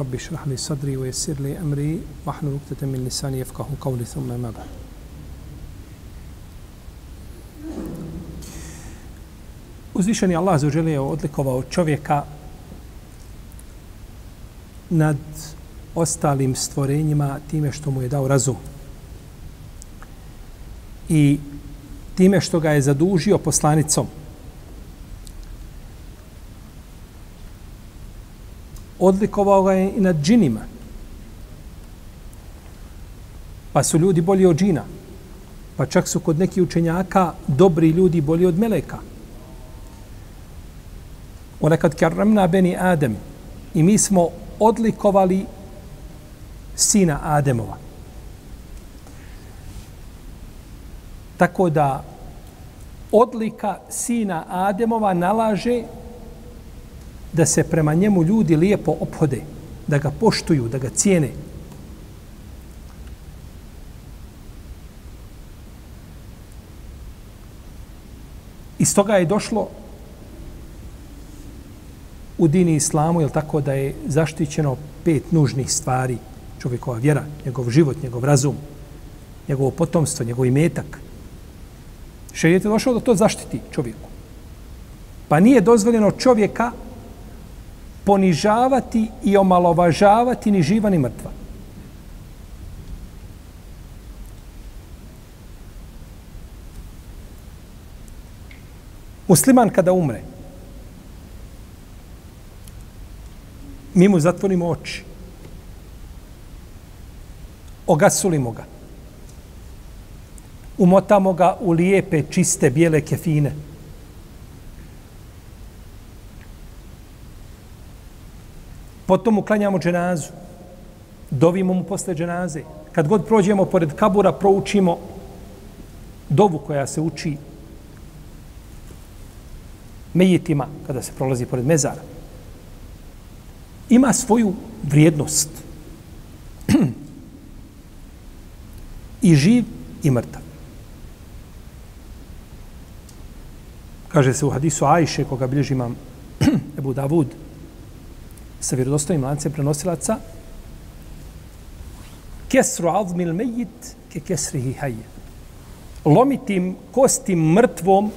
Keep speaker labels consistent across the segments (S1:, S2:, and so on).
S1: رب li sadri صدري ويسر li امري واحلل عقدة min لساني يفقهوا قولي ثم ما بعد Uzvišeni Allah zaželi je odlikovao čovjeka nad ostalim stvorenjima time što mu je dao razum. I time što ga je zadužio poslanicom, Odlikovao ga je i nad džinima. Pa su ljudi bolji od džina. Pa čak su kod nekih učenjaka dobri ljudi bolji od meleka. Onekad karamna beni Adem. I mi smo odlikovali sina Ademova. Tako da odlika sina Ademova nalaže da se prema njemu ljudi lijepo ophode, da ga poštuju, da ga cijene. Iz toga je došlo u dini islamu, je tako da je zaštićeno pet nužnih stvari čovjekova vjera, njegov život, njegov razum, njegovo potomstvo, njegov imetak. Šerijet je došao da to zaštiti čovjeku. Pa nije dozvoljeno čovjeka ponižavati i omalovažavati ni živa ni mrtva. Musliman kada umre, mi mu zatvorimo oči. Ogasulimo ga. Umotamo ga u lijepe, čiste, bijele kefine. Potom uklanjamo dženazu. Dovimo mu posle dženaze. Kad god prođemo pored kabura, proučimo dovu koja se uči mejitima kada se prolazi pored mezara. Ima svoju vrijednost. I živ i mrtav. Kaže se u hadisu Ajše, koga bilježi imam Ebu Davud, sa vjerodostojnim lancem prenosilaca, kesru azmil mejit ke kesrihi hajje. Lomiti kosti mrtvom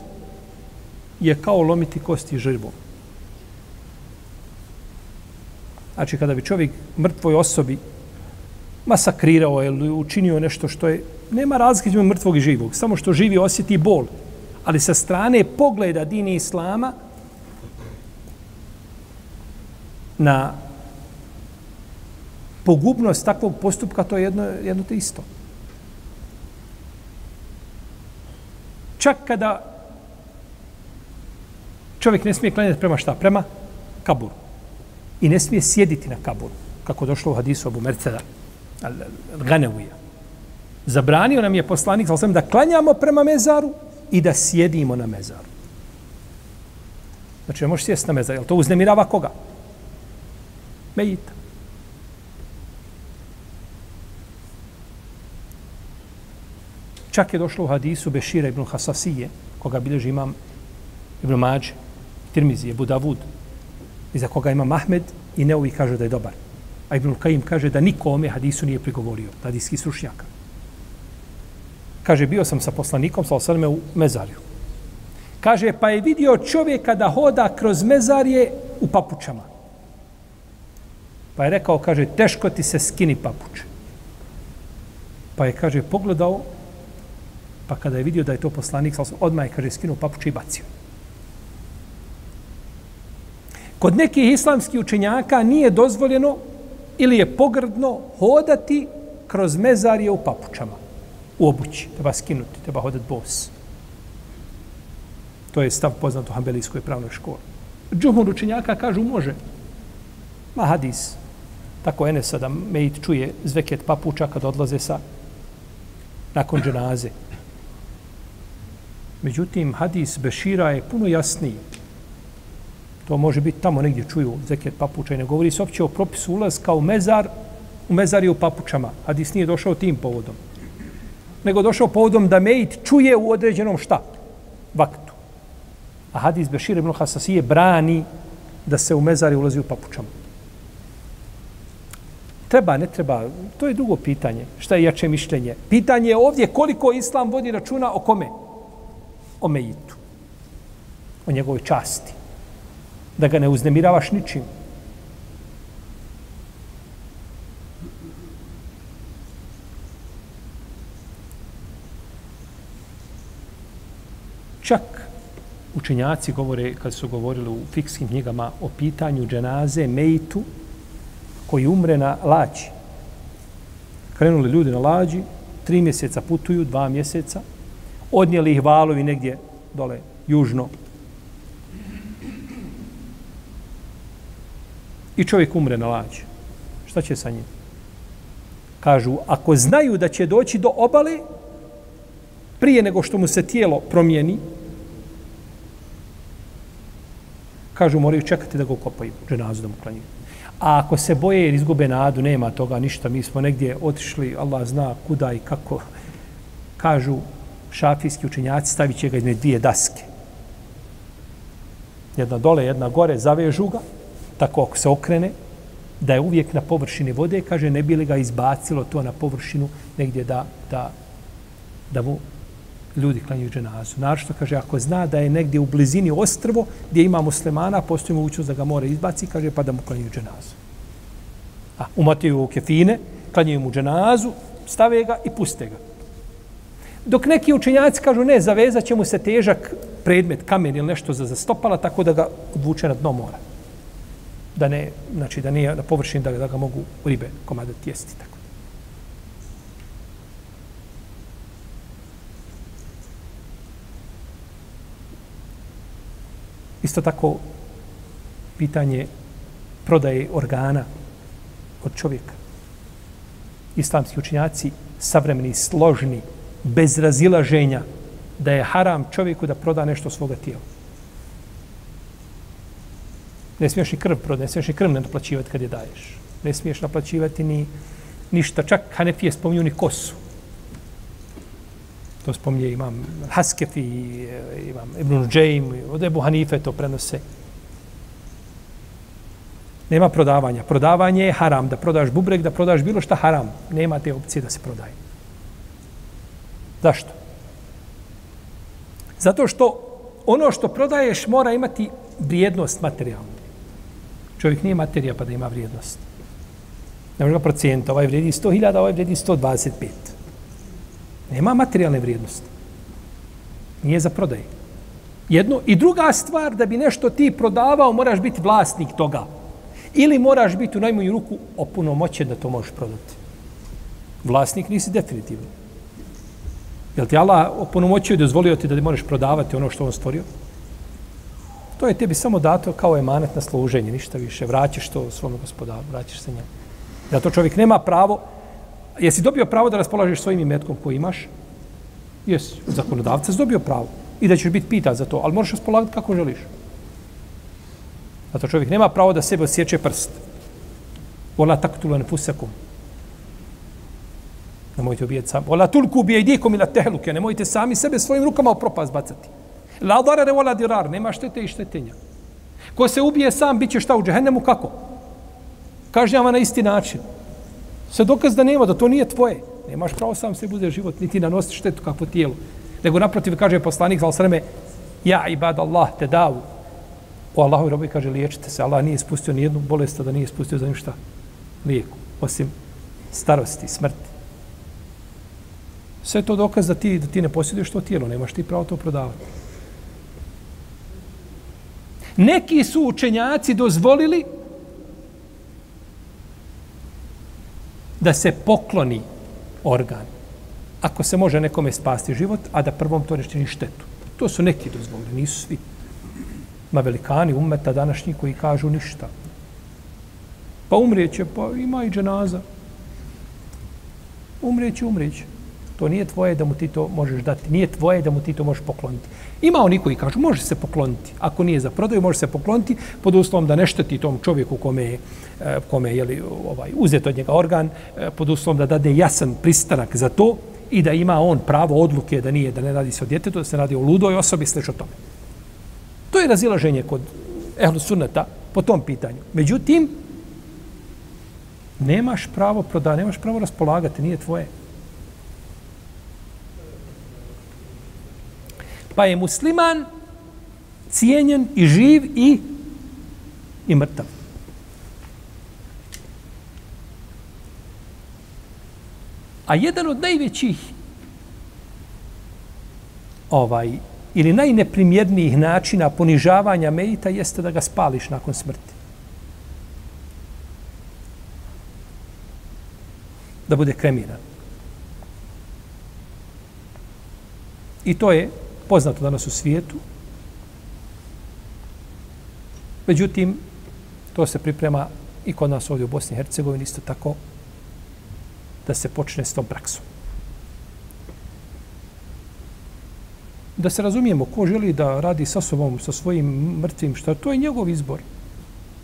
S1: je kao lomiti kosti živom. Znači, kada bi čovjek mrtvoj osobi masakrirao ili učinio nešto što je... Nema razlike između mrtvog i živog. Samo što živi osjeti bol. Ali sa strane pogleda dini Islama, na pogubnost takvog postupka, to je jedno, jedno te isto. Čak kada čovjek ne smije klanjati prema šta? Prema kaburu. I ne smije sjediti na kaburu, kako došlo u hadisu Abu Merceda, Ganevija. Zabranio nam je poslanik, sam da klanjamo prema mezaru i da sjedimo na mezaru. Znači, ne možeš sjesti na mezaru. Jel to uznemirava koga? Mejita. Čak je došlo u hadisu Bešira ibn Hasasije, koga bilježi imam ibn Mađe, Tirmizi, Ebu Davud, i za koga ima Mahmed i Neuvi kaže da je dobar. A Ibn Kajim kaže da nikome hadisu nije prigovorio, hadijski srušnjaka. Kaže, bio sam sa poslanikom, sa osaname u mezarju. Kaže, pa je vidio čovjeka da hoda kroz mezarje u papučama. Pa je rekao, kaže, teško ti se skini papuče. Pa je, kaže, pogledao, pa kada je vidio da je to poslanik, odmah je, kaže, skinuo papuče i bacio. Kod nekih islamskih učenjaka nije dozvoljeno ili je pogrdno hodati kroz mezarje u papučama, u obući. Treba skinuti, treba hodati bos. To je stav poznat u Hambelijskoj pravnoj školi. Džumhur učenjaka kažu može. Ma hadis tako Enesa da Mejit čuje zveket papuča kad odlaze sa nakon dženaze. Međutim, hadis Bešira je puno jasniji. To može biti tamo negdje čuju zveket papuča i ne govori se opće o propisu ulaska u mezar, u mezar je u papučama. Hadis nije došao tim povodom. Nego došao povodom da Mejit čuje u određenom šta? Vaktu. A hadis Bešira ibn Hasasije brani da se u mezari ulazi u papučama. Treba, ne treba, to je drugo pitanje. Šta je jače mišljenje? Pitanje je ovdje koliko Islam vodi računa o kome? O mejitu. O njegovoj časti. Da ga ne uznemiravaš ničim. Čak učenjaci govore, kad su govorili u fikskim knjigama o pitanju dženaze, mejitu, koji umre na lađi. Krenuli ljudi na lađi, tri mjeseca putuju, dva mjeseca, odnijeli ih valovi negdje dole, južno. I čovjek umre na lađi. Šta će sa njim? Kažu, ako znaju da će doći do obale, prije nego što mu se tijelo promijeni, kažu, moraju čekati da ga ukopaju, dženazu da mu klanjuju. A ako se boje jer izgube nadu, nema toga ništa, mi smo negdje otišli, Allah zna kuda i kako, kažu šafijski učenjaci, stavit će ga izme dvije daske. Jedna dole, jedna gore, zavežu ga, tako ako se okrene, da je uvijek na površini vode, kaže, ne bi li ga izbacilo to na površinu negdje da, da, da mu ljudi klanjaju dženazu. Naravno, kaže, ako zna da je negdje u blizini ostrvo gdje ima muslimana, postoji mogućnost da ga mora izbaci, kaže, pa da mu klanjaju dženazu. A, umataju u kefine, klanjaju mu dženazu, stave ga i puste ga. Dok neki učenjaci kažu, ne, zavezat će mu se težak predmet, kamen ili nešto za zastopala, tako da ga odvuče na dno mora. Da ne, znači, da nije na površini da, da ga mogu ribe komada jesti. Tako. Isto tako pitanje prodaje organa od čovjeka. Islamski učinjaci, savremeni, složni, bez razilaženja, da je haram čovjeku da proda nešto svoga tijela. Ne smiješ ni krv prodati, ne smiješ ni krv naplaćivati kad je daješ. Ne smiješ naplaćivati ni ništa, čak Hanefije spominju ni kosu to spominje imam Haskefi, e, imam Ibn Džejm, od Ebu Hanife to prenose. Nema prodavanja. Prodavanje je haram. Da prodaš bubrek, da prodaš bilo šta haram. Nema te opcije da se prodaje. Zašto? Zato što ono što prodaješ mora imati vrijednost materijalnu. Čovjek nije materija pa da ima vrijednost. Ne može ga procijenta. Ovaj vredi 100.000, ovaj vredi 125. Nema materijalne vrijednosti. Nije za prodaj. Jedno. I druga stvar, da bi nešto ti prodavao, moraš biti vlasnik toga. Ili moraš biti u najmanju ruku opunomoćen da to možeš prodati. Vlasnik nisi definitivno. Jel ti Allah opunomoćio i dozvolio ti da ti možeš prodavati ono što on stvorio? To je tebi samo dato kao emanet na služenje, ništa više. Vraćaš to svom gospodaru, vraćaš se njemu. Zato čovjek nema pravo jesi dobio pravo da raspolažeš svojim imetkom koji imaš? Jesi. Zakonodavca si dobio pravo. I da ćeš biti pitan za to, ali možeš raspolagati kako želiš. Zato čovjek nema pravo da sebe osjeće prst. Ola taktulu ne fusekum. Nemojte ubijeti sami. Ola tulku ubije idikom ila tehluke. Nemojte sami sebe svojim rukama u propast bacati. La darare ola dirar. Nema štete i štetenja. Ko se ubije sam, bit će šta u džehennemu, kako? Kažnjava na isti način. Sve dokaz da nema, da to nije tvoje. Nemaš pravo sam se bude život, niti nanosi štetu kako tijelu. Nego naprotiv kaže poslanik, zal sveme, ja ibad Allah te davu. O Allahu robi kaže, liječite se. Allah nije ispustio ni jednu bolest, da nije ispustio za ništa lijeku. Osim starosti, smrti. Sve to dokaz da ti, da ti ne posjeduješ to tijelo, nemaš ti pravo to prodavati. Neki su učenjaci dozvolili da se pokloni organ. Ako se može nekome spasti život, a da prvom to ne čini štetu. To su neki dozvolili, nisu svi. Ma velikani umeta današnji koji kažu ništa. Pa umrijeće, pa ima i dženaza. Umrijeće, umrijeće. To nije tvoje da mu ti to možeš dati. Nije tvoje da mu ti to možeš pokloniti. Ima oni koji kažu, može se pokloniti. Ako nije za prodaju, može se pokloniti pod uslovom da ne šteti tom čovjeku kome je, e, kome je li, ovaj, uzet od njega organ, e, pod uslovom da dade jasan pristanak za to i da ima on pravo odluke da nije, da ne radi se o djetetu, da se radi o ludoj osobi, slično tome. To je razilaženje kod ehlu sunneta po tom pitanju. Međutim, nemaš pravo prodati, nemaš pravo raspolagati, nije tvoje. Pa je musliman cijenjen i živ i i mrtav. A jedan od najvećih ovaj ili najneprimjernijih načina ponižavanja mejita jeste da ga spališ nakon smrti. Da bude kremiran. I to je poznato danas u svijetu. Međutim, to se priprema i kod nas ovdje u Bosni i Hercegovini isto tako da se počne s tom praksom. Da se razumijemo, ko želi da radi sa sobom, sa svojim mrtvim, što to je njegov izbor.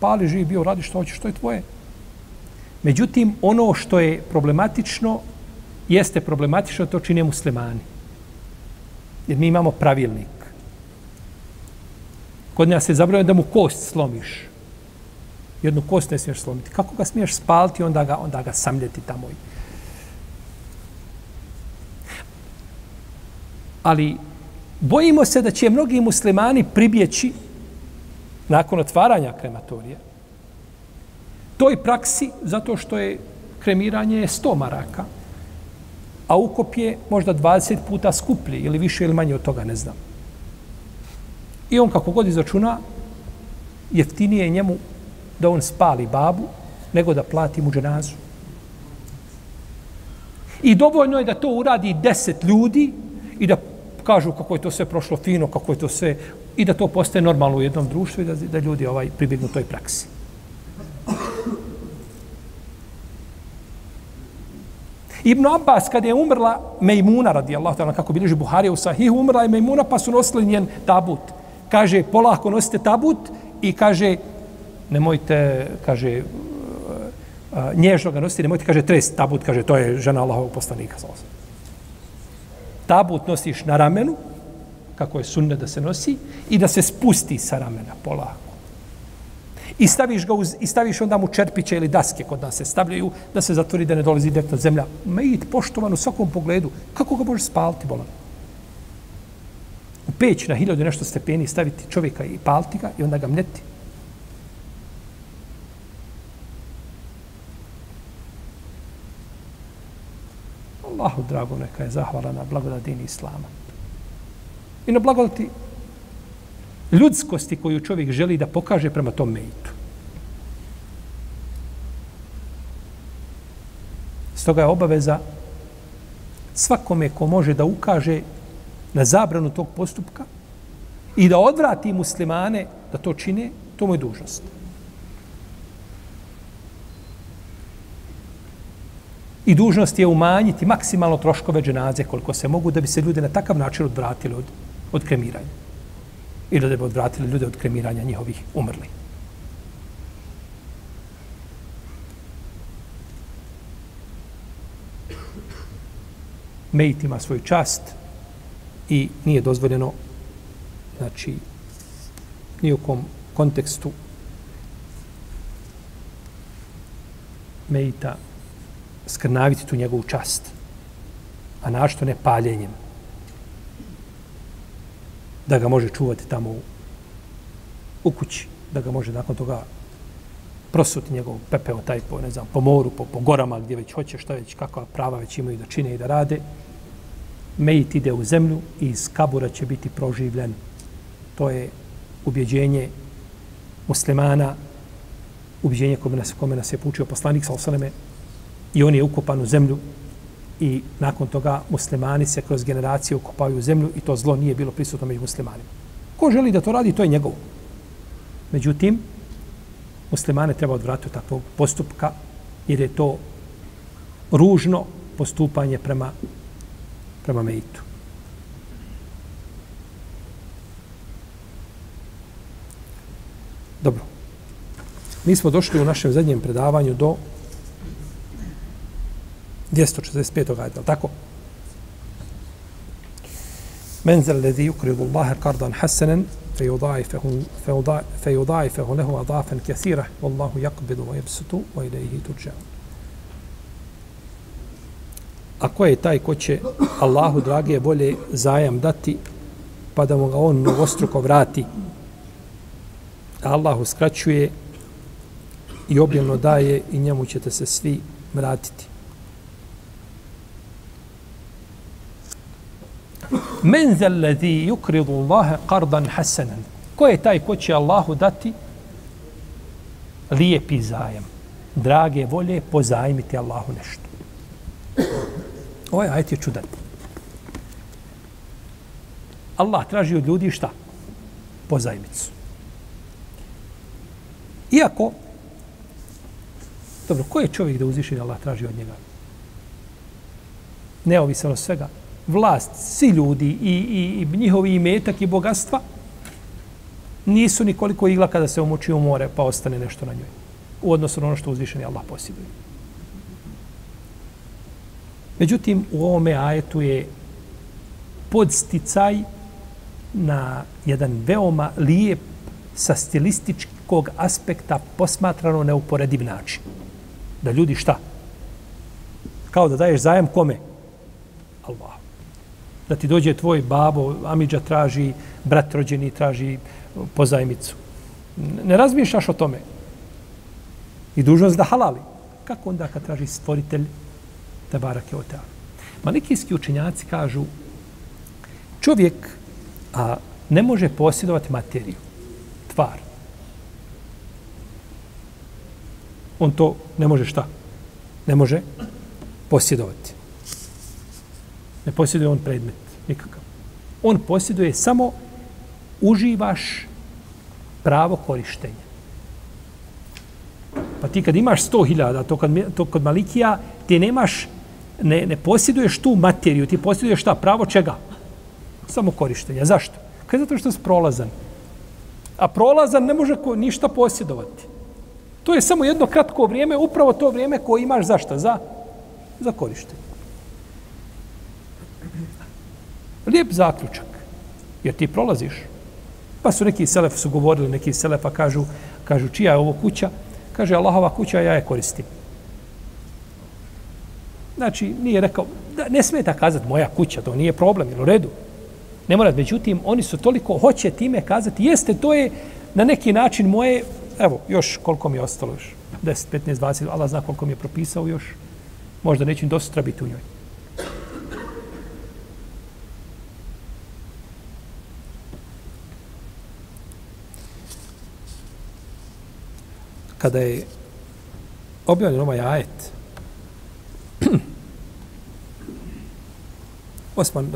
S1: Pali, živi, bio, radi što hoće, što je tvoje. Međutim, ono što je problematično, jeste problematično, to čine muslimani. Jer mi imamo pravilnik. Kod nas se zabrano da mu kost slomiš. Jednu kost ne smiješ slomiti. Kako ga smiješ spaliti, onda ga, onda ga samljeti tamo. Ali bojimo se da će mnogi muslimani pribjeći nakon otvaranja krematorija toj praksi zato što je kremiranje 100 maraka a ukop je možda 20 puta skuplji ili više ili manje od toga, ne znam. I on kako god izračuna, jeftinije je njemu da on spali babu nego da plati mu dženazu. I dovoljno je da to uradi deset ljudi i da kažu kako je to sve prošlo fino, kako je to sve i da to postaje normalno u jednom društvu i da, da ljudi ovaj pribjegnu toj praksi. Ibn Abbas, kada je umrla Mejmuna, radi Allah, kako bilježi Buharija u Sahihu, umrla je Mejmuna, pa su nosili njen tabut. Kaže, polako nosite tabut i kaže, nemojte, kaže, uh, uh, nježno ga nositi, nemojte, kaže, trest tabut, kaže, to je žena Allahovog poslanika. Tabut nosiš na ramenu, kako je sunne da se nosi, i da se spusti sa ramena, polako i staviš ga uz, i staviš onda mu čerpiće ili daske kod nas se stavljaju da se zatvori da ne dolazi direktno zemlja. Mejit poštovan u svakom pogledu. Kako ga možeš spaliti, bolan? U peć na hiljadu nešto stepeni staviti čovjeka i paliti ga i onda ga mneti. Allahu drago neka je zahvala na blagodati Islama. I na blagodati ljudskosti koju čovjek želi da pokaže prema tom mejitu. Stoga je obaveza svakome ko može da ukaže na zabranu tog postupka i da odvrati muslimane da to čine, to mu je dužnost. I dužnost je umanjiti maksimalno troškove dženaze koliko se mogu da bi se ljude na takav način odvratili od, od kremiranja ili da bi odvratili ljude od kremiranja njihovih umrli. Mejt ima svoju čast i nije dozvoljeno znači nijekom kom kontekstu Mejta skrnaviti tu njegovu čast a našto ne paljenjem da ga može čuvati tamo u, u kući, da ga može nakon toga prosuti njegov pepeo taj po, ne znam, po moru, po, po gorama gdje već hoće, šta već, kakva prava već imaju da čine i da rade. Mejit ide u zemlju i iz kabura će biti proživljen. To je ubjeđenje muslimana, ubjeđenje kome nas, kome nas je poučio poslanik sa osaneme i on je ukopan u zemlju i nakon toga muslimani se kroz generacije ukopaju u zemlju i to zlo nije bilo prisutno među muslimanima. Ko želi da to radi, to je njegovo. Međutim, muslimane treba odvratiti od takvog postupka, jer je to ružno postupanje prema, prema meitu. Dobro. Mi smo došli u našem zadnjem predavanju do 245. ajde, ali tako? Men zel lezi ukridu Allahe kardan hasenen, fe yudai fe hunehu adafen kathira, vallahu jakbidu wa jebsutu, wa ilaihi tuđan. A ko je taj ko će Allahu drage bolje zajam dati, pa da mu ga on mnogostruko vrati? Allah Allahu skraćuje i objemno daje i njemu ćete se svi vratiti. Men zal ladhi yukridu Allaha qardan hasanan. Ko je taj ko će Allahu dati lijepi zajam? Drage volje, pozajmiti Allahu nešto. Ovaj ajet je čudan. Allah traži od ljudi šta? Pozajmicu. Iako, dobro, ko je čovjek da uzviši Allah traži od njega? Neovisno od svega, vlast, svi ljudi i, i, i njihovi imetak i bogatstva nisu nikoliko igla kada se umoči u more pa ostane nešto na njoj. U odnosu na ono što uzvišeni Allah posjeduje. Međutim, u ovome ajetu je podsticaj na jedan veoma lijep sa stilističkog aspekta posmatrano neuporediv način. Da ljudi šta? Kao da daješ zajem kome? Allah da ti dođe tvoj babo, Amidža traži, brat rođeni traži pozajmicu. Ne razmišljaš o tome. I dužnost da halali. Kako onda kad traži stvoritelj te barake o te? Malikijski učenjaci kažu čovjek a, ne može posjedovati materiju, tvar. On to ne može šta? Ne može posjedovati. Ne posjeduje on predmet, nikakav. On posjeduje samo uživaš pravo korištenja. Pa ti kad imaš 100.000, to, kad, to kod Malikija, ti nemaš, ne, ne posjeduješ tu materiju, ti posjeduješ šta, pravo čega? Samo korištenja. Zašto? Kaj zato što je prolazan. A prolazan ne može ko, ništa posjedovati. To je samo jedno kratko vrijeme, upravo to vrijeme koje imaš zašto? Za, za korištenje. Lijep zaključak. Jer ti prolaziš. Pa su neki selef su govorili, neki selefa kažu, kažu čija je ovo kuća? Kaže Allahova kuća, ja je koristim. Znači, nije rekao, da, ne smeta kazati moja kuća, to nije problem, ili u redu. Ne mora, međutim, oni su toliko, hoće time kazati, jeste, to je na neki način moje, evo, još koliko mi je ostalo još, 10, 15, 20, Allah zna koliko mi je propisao još, možda neću dosta biti u njoj. Kada je objavljen ovaj ajet, Osman,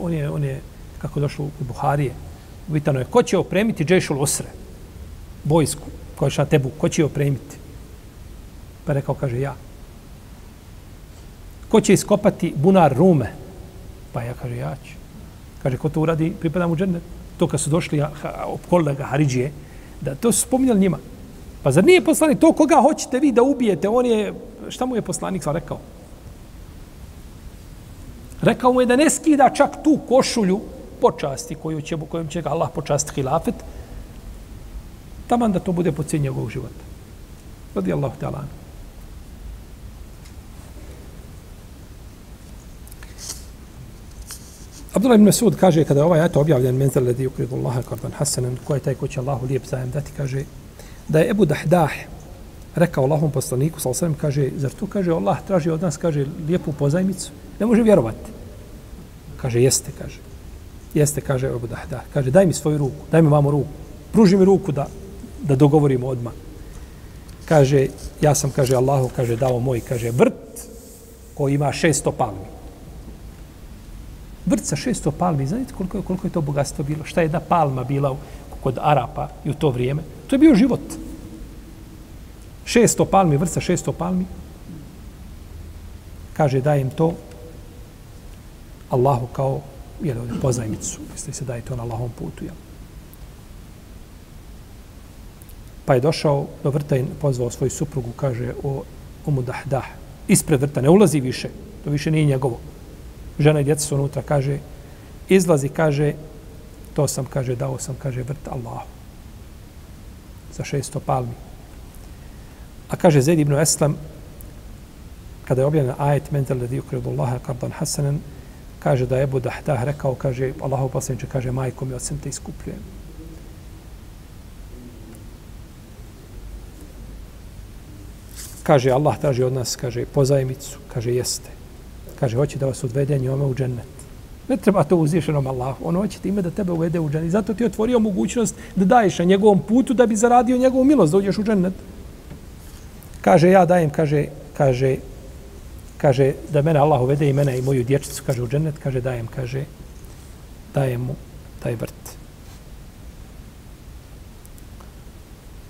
S1: on je, on je, kako došlo u Buharije, vitano je, ko će opremiti Džešul Osre, vojsku, koja je na tebu, ko će opremiti? Pa rekao, kaže, ja. Ko će iskopati bunar Rume? Pa ja, kaže, ja ću. Kaže, ko to uradi, pripada mu džene. To kad su došli, opkolile kolega Haridžije, da to su spominjali njima. Pa zar nije poslanik to koga hoćete vi da ubijete? On je, šta mu je poslanik sam rekao? Rekao mu je da ne skida čak tu košulju počasti koju će, kojom će ga Allah počasti hilafet, taman da to bude po cijenju njegovog života. Radi Allah te alanu. Abdullah ibn Masud kaže kada je ovaj ajet objavljen menzel ledi ukridu Allaha kardan hasanan ko je taj ko će Allahu lijep zajem dati kaže da je Ebu Dahdah rekao Allahom poslaniku, sal sam kaže, zar to kaže Allah traži od nas, kaže, lijepu pozajmicu? Ne može vjerovati. Kaže, jeste, kaže. Jeste, kaže Ebu Dahdah. Kaže, daj mi svoju ruku, daj mi mamu ruku. Pruži mi ruku da, da dogovorimo odmah. Kaže, ja sam, kaže, Allahu, kaže, dao moj, kaže, vrt koji ima 600 palmi. Vrt sa 600 palmi, znate koliko je, koliko je to bogatstvo bilo? Šta je da palma bila kod Arapa i u to vrijeme? To je bio život. 600 palmi, vrsta 600 palmi, kaže dajem to Allahu kao jel, pozajmicu. Misli se daje to na Allahom putu. Jel. Pa je došao do vrta i pozvao svoju suprugu, kaže o umu dahdah. Ispred vrta, ne ulazi više. To više nije njegovo. Žena i djeca su unutra, kaže, izlazi, kaže, to sam, kaže, dao sam, kaže, vrt Allahu. Za šesto palmi. A kaže Zaid ibn Eslam, kada je objavljen ajet mental ledi ukredu Allaha kardan hasanan, kaže da je Ebu Dahdah rekao, kaže, Allahu posljedniče, kaže, majko mi, osim te iskupljujem. Kaže, Allah traži od nas, kaže, pozajmicu, kaže, jeste. Kaže, hoće da vas odvede njome u džennet. Ne treba to uzvišenom Allahu. On hoće time da tebe uvede u džennet. Zato ti je otvorio mogućnost da daješ na njegovom putu da bi zaradio njegovu milost, da uđeš u džennet. Kaže, ja dajem, kaže, kaže, kaže, da mene Allah uvede i mene i moju dječicu, kaže, u džennet, kaže, dajem, kaže, dajem mu taj vrt.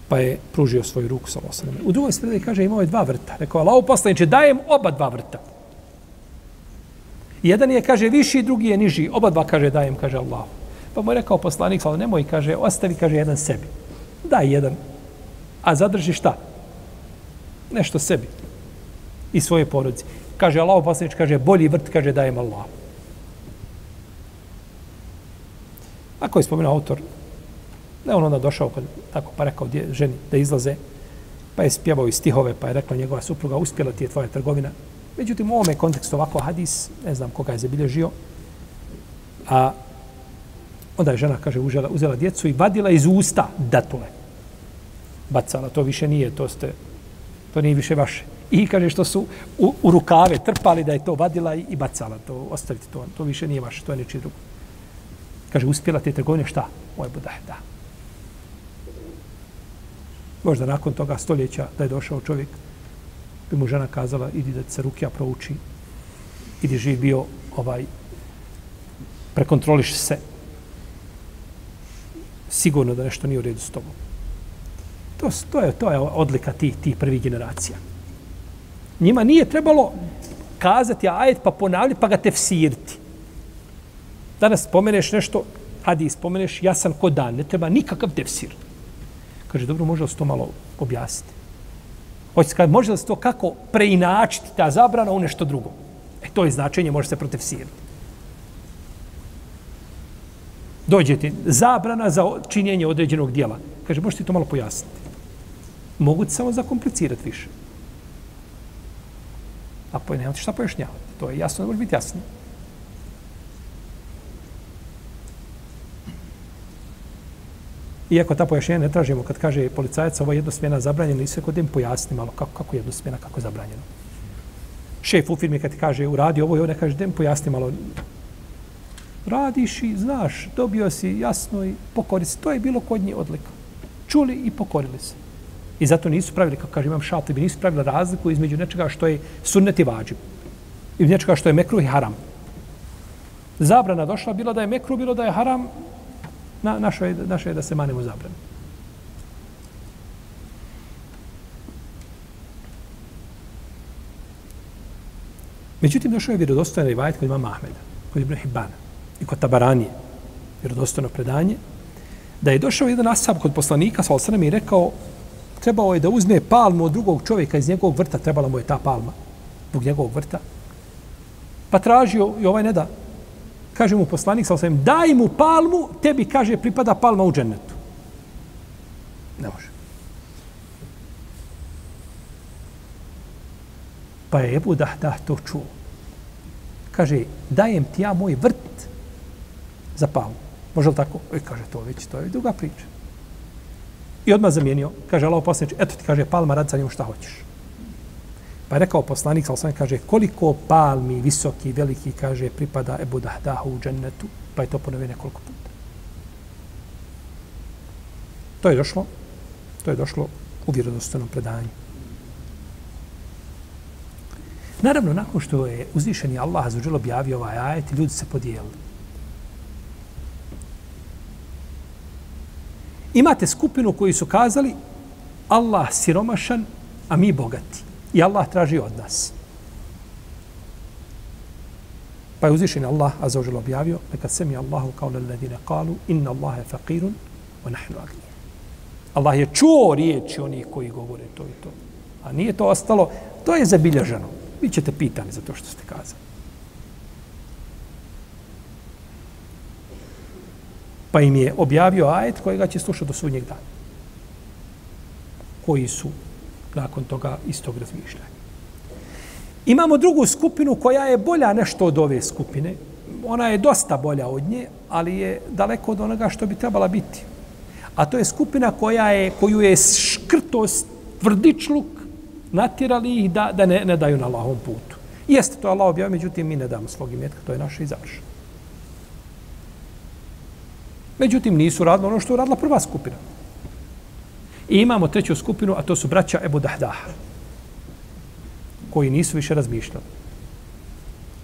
S1: Pa je pružio svoju ruku sa osam. U drugoj sredi kaže, imao je dva vrta. Rekao, Allah poslaniče, dajem oba dva vrta. Jedan je, kaže, viši, drugi je niži. Oba dva, kaže, dajem, kaže Allah. Pa mu je rekao poslanik, ali nemoj, kaže, ostavi, kaže, jedan sebi. Daj jedan. A zadrži šta? Nešto sebi. I svoje porodice. Kaže, Allah poslanič, kaže, bolji vrt, kaže, dajem Allah. Ako je spomenuo autor, ne on onda došao, kad, tako pa rekao dje, ženi da izlaze, pa je spjevao i stihove, pa je rekla njegova supruga, uspjela ti je tvoja trgovina, Međutim, u ovome kontekstu ovako hadis, ne znam koga je zabilježio, a onda je žena, kaže, uzela, uzela djecu i vadila iz usta datule. Bacala, to više nije, to ste, to nije više vaše. I kaže što su u, u rukave trpali da je to vadila i, i bacala, to ostavite to, to više nije vaše, to je nečiji drugo. Kaže, uspjela te trgovine, šta? Ovo je budah, da. Možda nakon toga stoljeća da je došao čovjek bi mu žena kazala, idi da se rukija prouči, idi živ bio, ovaj, prekontroliš se. Sigurno da nešto nije u redu s tobom. To, to, je, to je odlika tih, tih prvih generacija. Njima nije trebalo kazati ajet pa ponavljati pa ga tefsirti. Danas spomeneš nešto, hadi spomeneš jasan ko dan, ne treba nikakav tefsir. Kaže, dobro, može li to malo objasniti? Hoće se može li se to kako preinačiti ta zabrana u nešto drugo? E, to je značenje, može se protefsirati. Dođe ti zabrana za činjenje određenog dijela. Kaže, možete to malo pojasniti. Mogu ti samo zakomplicirati više. A poj, nemate šta pojašnjavati. To je jasno, ne može biti jasno. Iako ta pojašnjenja ne tražimo, kad kaže policajac, ovo je jednosmjena zabranjena, i sve kod im pojasni malo kako, kako je jednosmjena, kako je zabranjeno. Šef u firmi kad ti kaže uradi ovo i ovo, ne kaže, dem pojasni malo. Radiš i znaš, dobio si jasno i pokori se. To je bilo kod njih odlika. Čuli i pokorili se. I zato nisu pravili, kako kaže imam šalti, bi nisu pravili razliku između nečega što je sunnet i vađib. I nečega što je mekruh i haram. Zabrana došla, bilo da je mekruh, bilo da je haram, Na, našo, je, našo je da se manimo zabranu. Međutim, došao je vjerodostojan rivajet kod imama Ahmeda, kod Ibn Hibana i kod Tabaranije, vjerodostojno predanje, da je došao jedan asab kod poslanika, sa osanem i rekao, trebao je da uzme palmu od drugog čovjeka iz njegovog vrta, trebala mu je ta palma, zbog njegovog vrta. Pa tražio i ovaj ne da, kaže mu poslanik, sa osvijem, daj mu palmu, tebi, kaže, pripada palma u džennetu. Ne može. Pa je Ebu Dah to čuo. Kaže, dajem ti ja moj vrt za palmu. Može li tako? I kaže, to već, to je druga priča. I odmah zamijenio, kaže Allah poslanič, eto ti kaže, palma, rad sa njom šta hoćeš. Pa je rekao poslanik, sal sam kaže, koliko palmi, visoki, veliki, kaže, pripada Ebu Dahdahu u džennetu, pa je to ponovio nekoliko puta. To je došlo, to je došlo u vjerodostojnom predanju. Naravno, nakon što je uzvišeni Allah za objavio ovaj ajet, ljudi se podijelili. Imate skupinu koji su kazali Allah siromašan a mi bogati. I Allah traži od nas. Pa je uzvišen Allah, a za objavio, neka se mi Allahu kao na ledine kalu, inna Allahe faqirun, wa nahnu agni. Allah je čuo riječi onih koji govore to i to. A nije to ostalo, to je zabilježeno. Vi ćete pitani za to što ste kazali. Pa im je objavio ajet kojega će slušati do sudnjeg dana. Koji su nakon toga istog razmišljanja. Imamo drugu skupinu koja je bolja nešto od ove skupine. Ona je dosta bolja od nje, ali je daleko od onoga što bi trebala biti. A to je skupina koja je, koju je škrtost, tvrdičluk, natjerali ih da, da ne, ne daju na lahom putu. Jeste to Allah objavio, međutim mi ne damo svog imetka, to je naše i završeno. Međutim, nisu radili ono što je radila prva skupina. I imamo treću skupinu, a to su braća Ebu Dahdaha, koji nisu više razmišljali.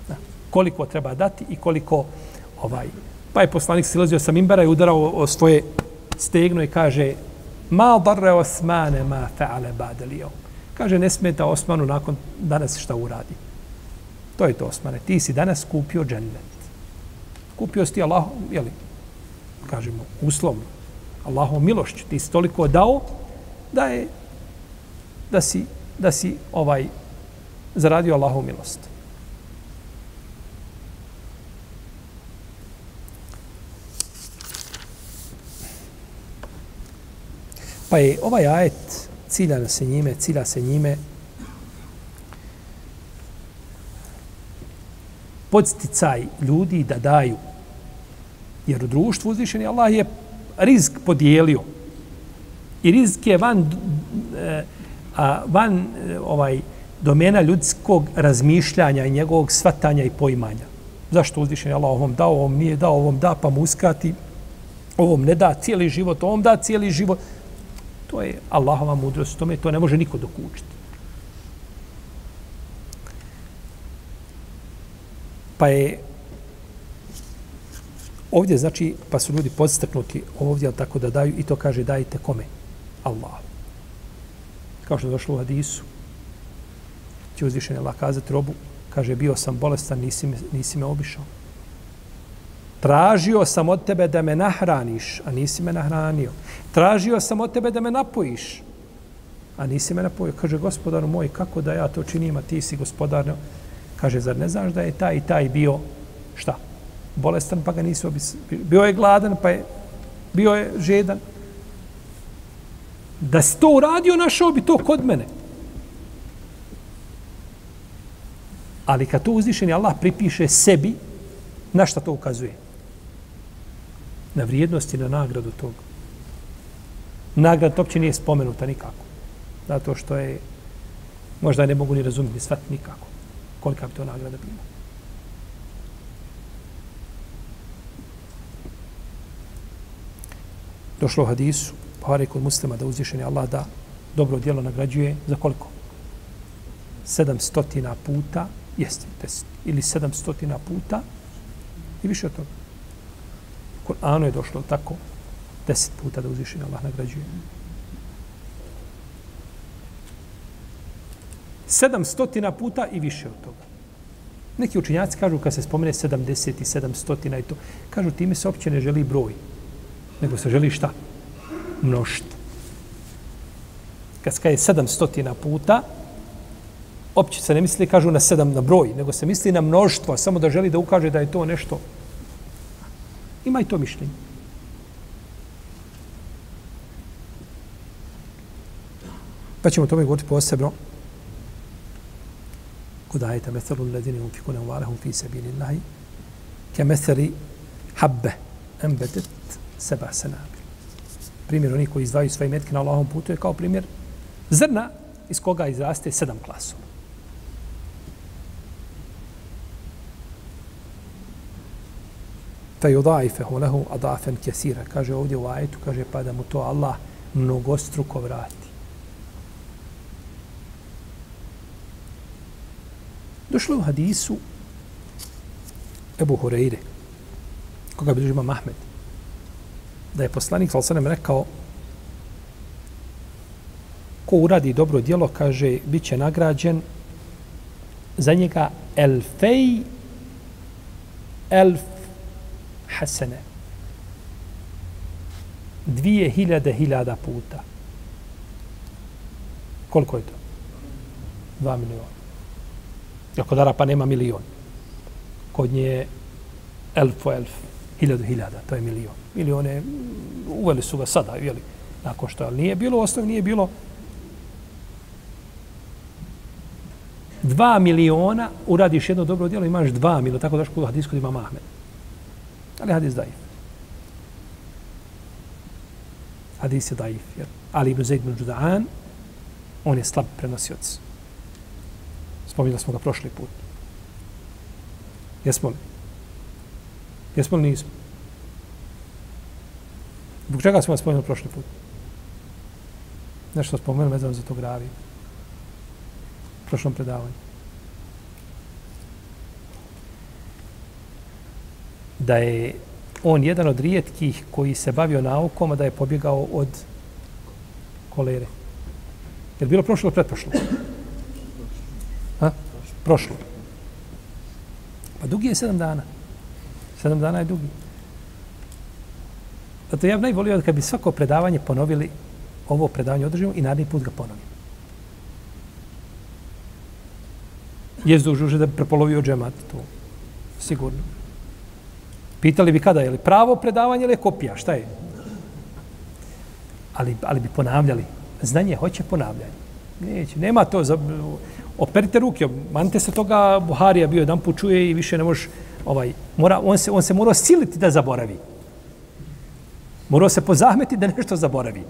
S1: Da. Koliko treba dati i koliko ovaj... Pa je poslanik silazio sa Mimbera i udarao o svoje stegno i kaže ma darre osmane ma fa'ale badelijom. Kaže, ne smeta Osmanu nakon danas šta uradi. To je to, Osmane. Ti si danas kupio džennet. Kupio si ti Allah, jeli, kažemo, uslovno, Allahom milošću. Ti si toliko dao da je, da si, da si ovaj, zaradio Allahom milost. Pa je ovaj ajet cilja se njime, cilja se njime podsticaj ljudi da daju. Jer u društvu uzvišeni Allah je rizk podijelio. I rizk je van, eh, a, van eh, ovaj domena ljudskog razmišljanja i njegovog svatanja i poimanja. Zašto uzvišeni Allah ovom dao, ovom nije dao, ovom da, pa mu uskati, ovom ne da cijeli život, ovom da cijeli život. To je Allahova mudrost, tome to ne može niko dokučiti. Pa je ovdje znači pa su ljudi podstaknuti ovdje al tako da daju i to kaže dajte kome Allah kao što je došlo u hadisu će uzvišeni Allah kazati robu kaže bio sam bolestan nisi me, nisi me obišao Tražio sam od tebe da me nahraniš, a nisi me nahranio. Tražio sam od tebe da me napojiš, a nisi me napojio. Kaže, gospodaru moj, kako da ja to činim, a ti si gospodar. Kaže, zar ne znaš da je taj i taj bio, šta? Bolestan, pa ga nisi obis... Bio je gladan, pa je bio je žedan. Da si to uradio, našao bi to kod mene. Ali kad to uzvišeni Allah pripiše sebi, na šta to ukazuje? na vrijednost i na nagradu tog. Nagrada uopće nije spomenuta nikako. Zato što je, možda ne mogu ni razumjeti, shvatiti nikako. Kolika bi to nagrada bila. Došlo u hadisu, Buhari kod muslima da uzvišeni Allah da dobro djelo nagrađuje za koliko? Sedamstotina puta, jeste, ili sedamstotina puta i više od toga. Kur'anu je došlo tako deset puta da uzviši Allah nagrađuje. Sedam stotina puta i više od toga. Neki učinjaci kažu kad se spomene 70 i 700 i to, kažu time se opće ne želi broj, nego se želi šta? Mnošt. Kad se kaže 700 puta, opće se ne misli, kažu na sedam na broj, nego se misli na mnoštvo, samo da želi da ukaže da je to nešto Ima i to mišljenje. Pa ćemo tome govoriti posebno kod ajeta methalu ledini um fikune uvalehum fi sabili Allahi ke methali habbe embetet seba senabil. Primjer onih koji izdvaju svoje metke na Allahom putu je kao primjer zrna iz koga izraste sedam klasova. fa yudhaifahu lahu adafan kaseera kaže ovdje u ajetu kaže pa da mu to Allah mnogostruko vrati došlo u hadisu Ebu Hureyre koga bi ima Ahmed da je poslanik sallallahu alejhi rekao ko uradi dobro djelo, kaže, bit će nagrađen za njega elfej elf hasene. Dvije hiljade hiljada puta. Koliko je to? Dva miliona. Jer kod Arapa nema milion. Kod nje je elf o elf. Hiljadu hiljada, to je milion. Milione, uveli su ga sada, jeli, nakon što, ali nije bilo, osnovi nije bilo 2 miliona, uradiš jedno dobro djelo, imaš 2 miliona, tako daš kod hadis kod imam Ahmed. Ali hadis daif. Hadis je daif. Jer Ali ibn Zaid ibn Đuda'an, on je slab prenosioc. Spominjali smo ga prošli put. Jesmo li? Jesmo li nismo? Zbog čega smo vas spomenuli prošli put? Nešto spomenuli vezano za to gravi. Prošlom predavanju. Da je on jedan od rijetkih koji se bavio naukom, a da je pobjegao od kolere. Je bilo prošlo ili pretprošlo? Ha? Prošlo. Pa dugi je sedam dana. Sedam dana je dugi. Zato ja bih najvolio kad bi svako predavanje ponovili, ovo predavanje održimo i naredni put ga ponovimo. Jezdu užuže da bi prepolovio džemat, to sigurno. Pitali bi kada je li pravo predavanje ili je kopija, šta je? Ali, ali bi ponavljali. Znanje hoće ponavljanje. Neće, nema to. Za, operite ruke, manite se toga, Buharija bio jedan put čuje i više ne može, ovaj, mora, on, se, on se mora siliti da zaboravi. Morao se pozahmeti da nešto zaboravi.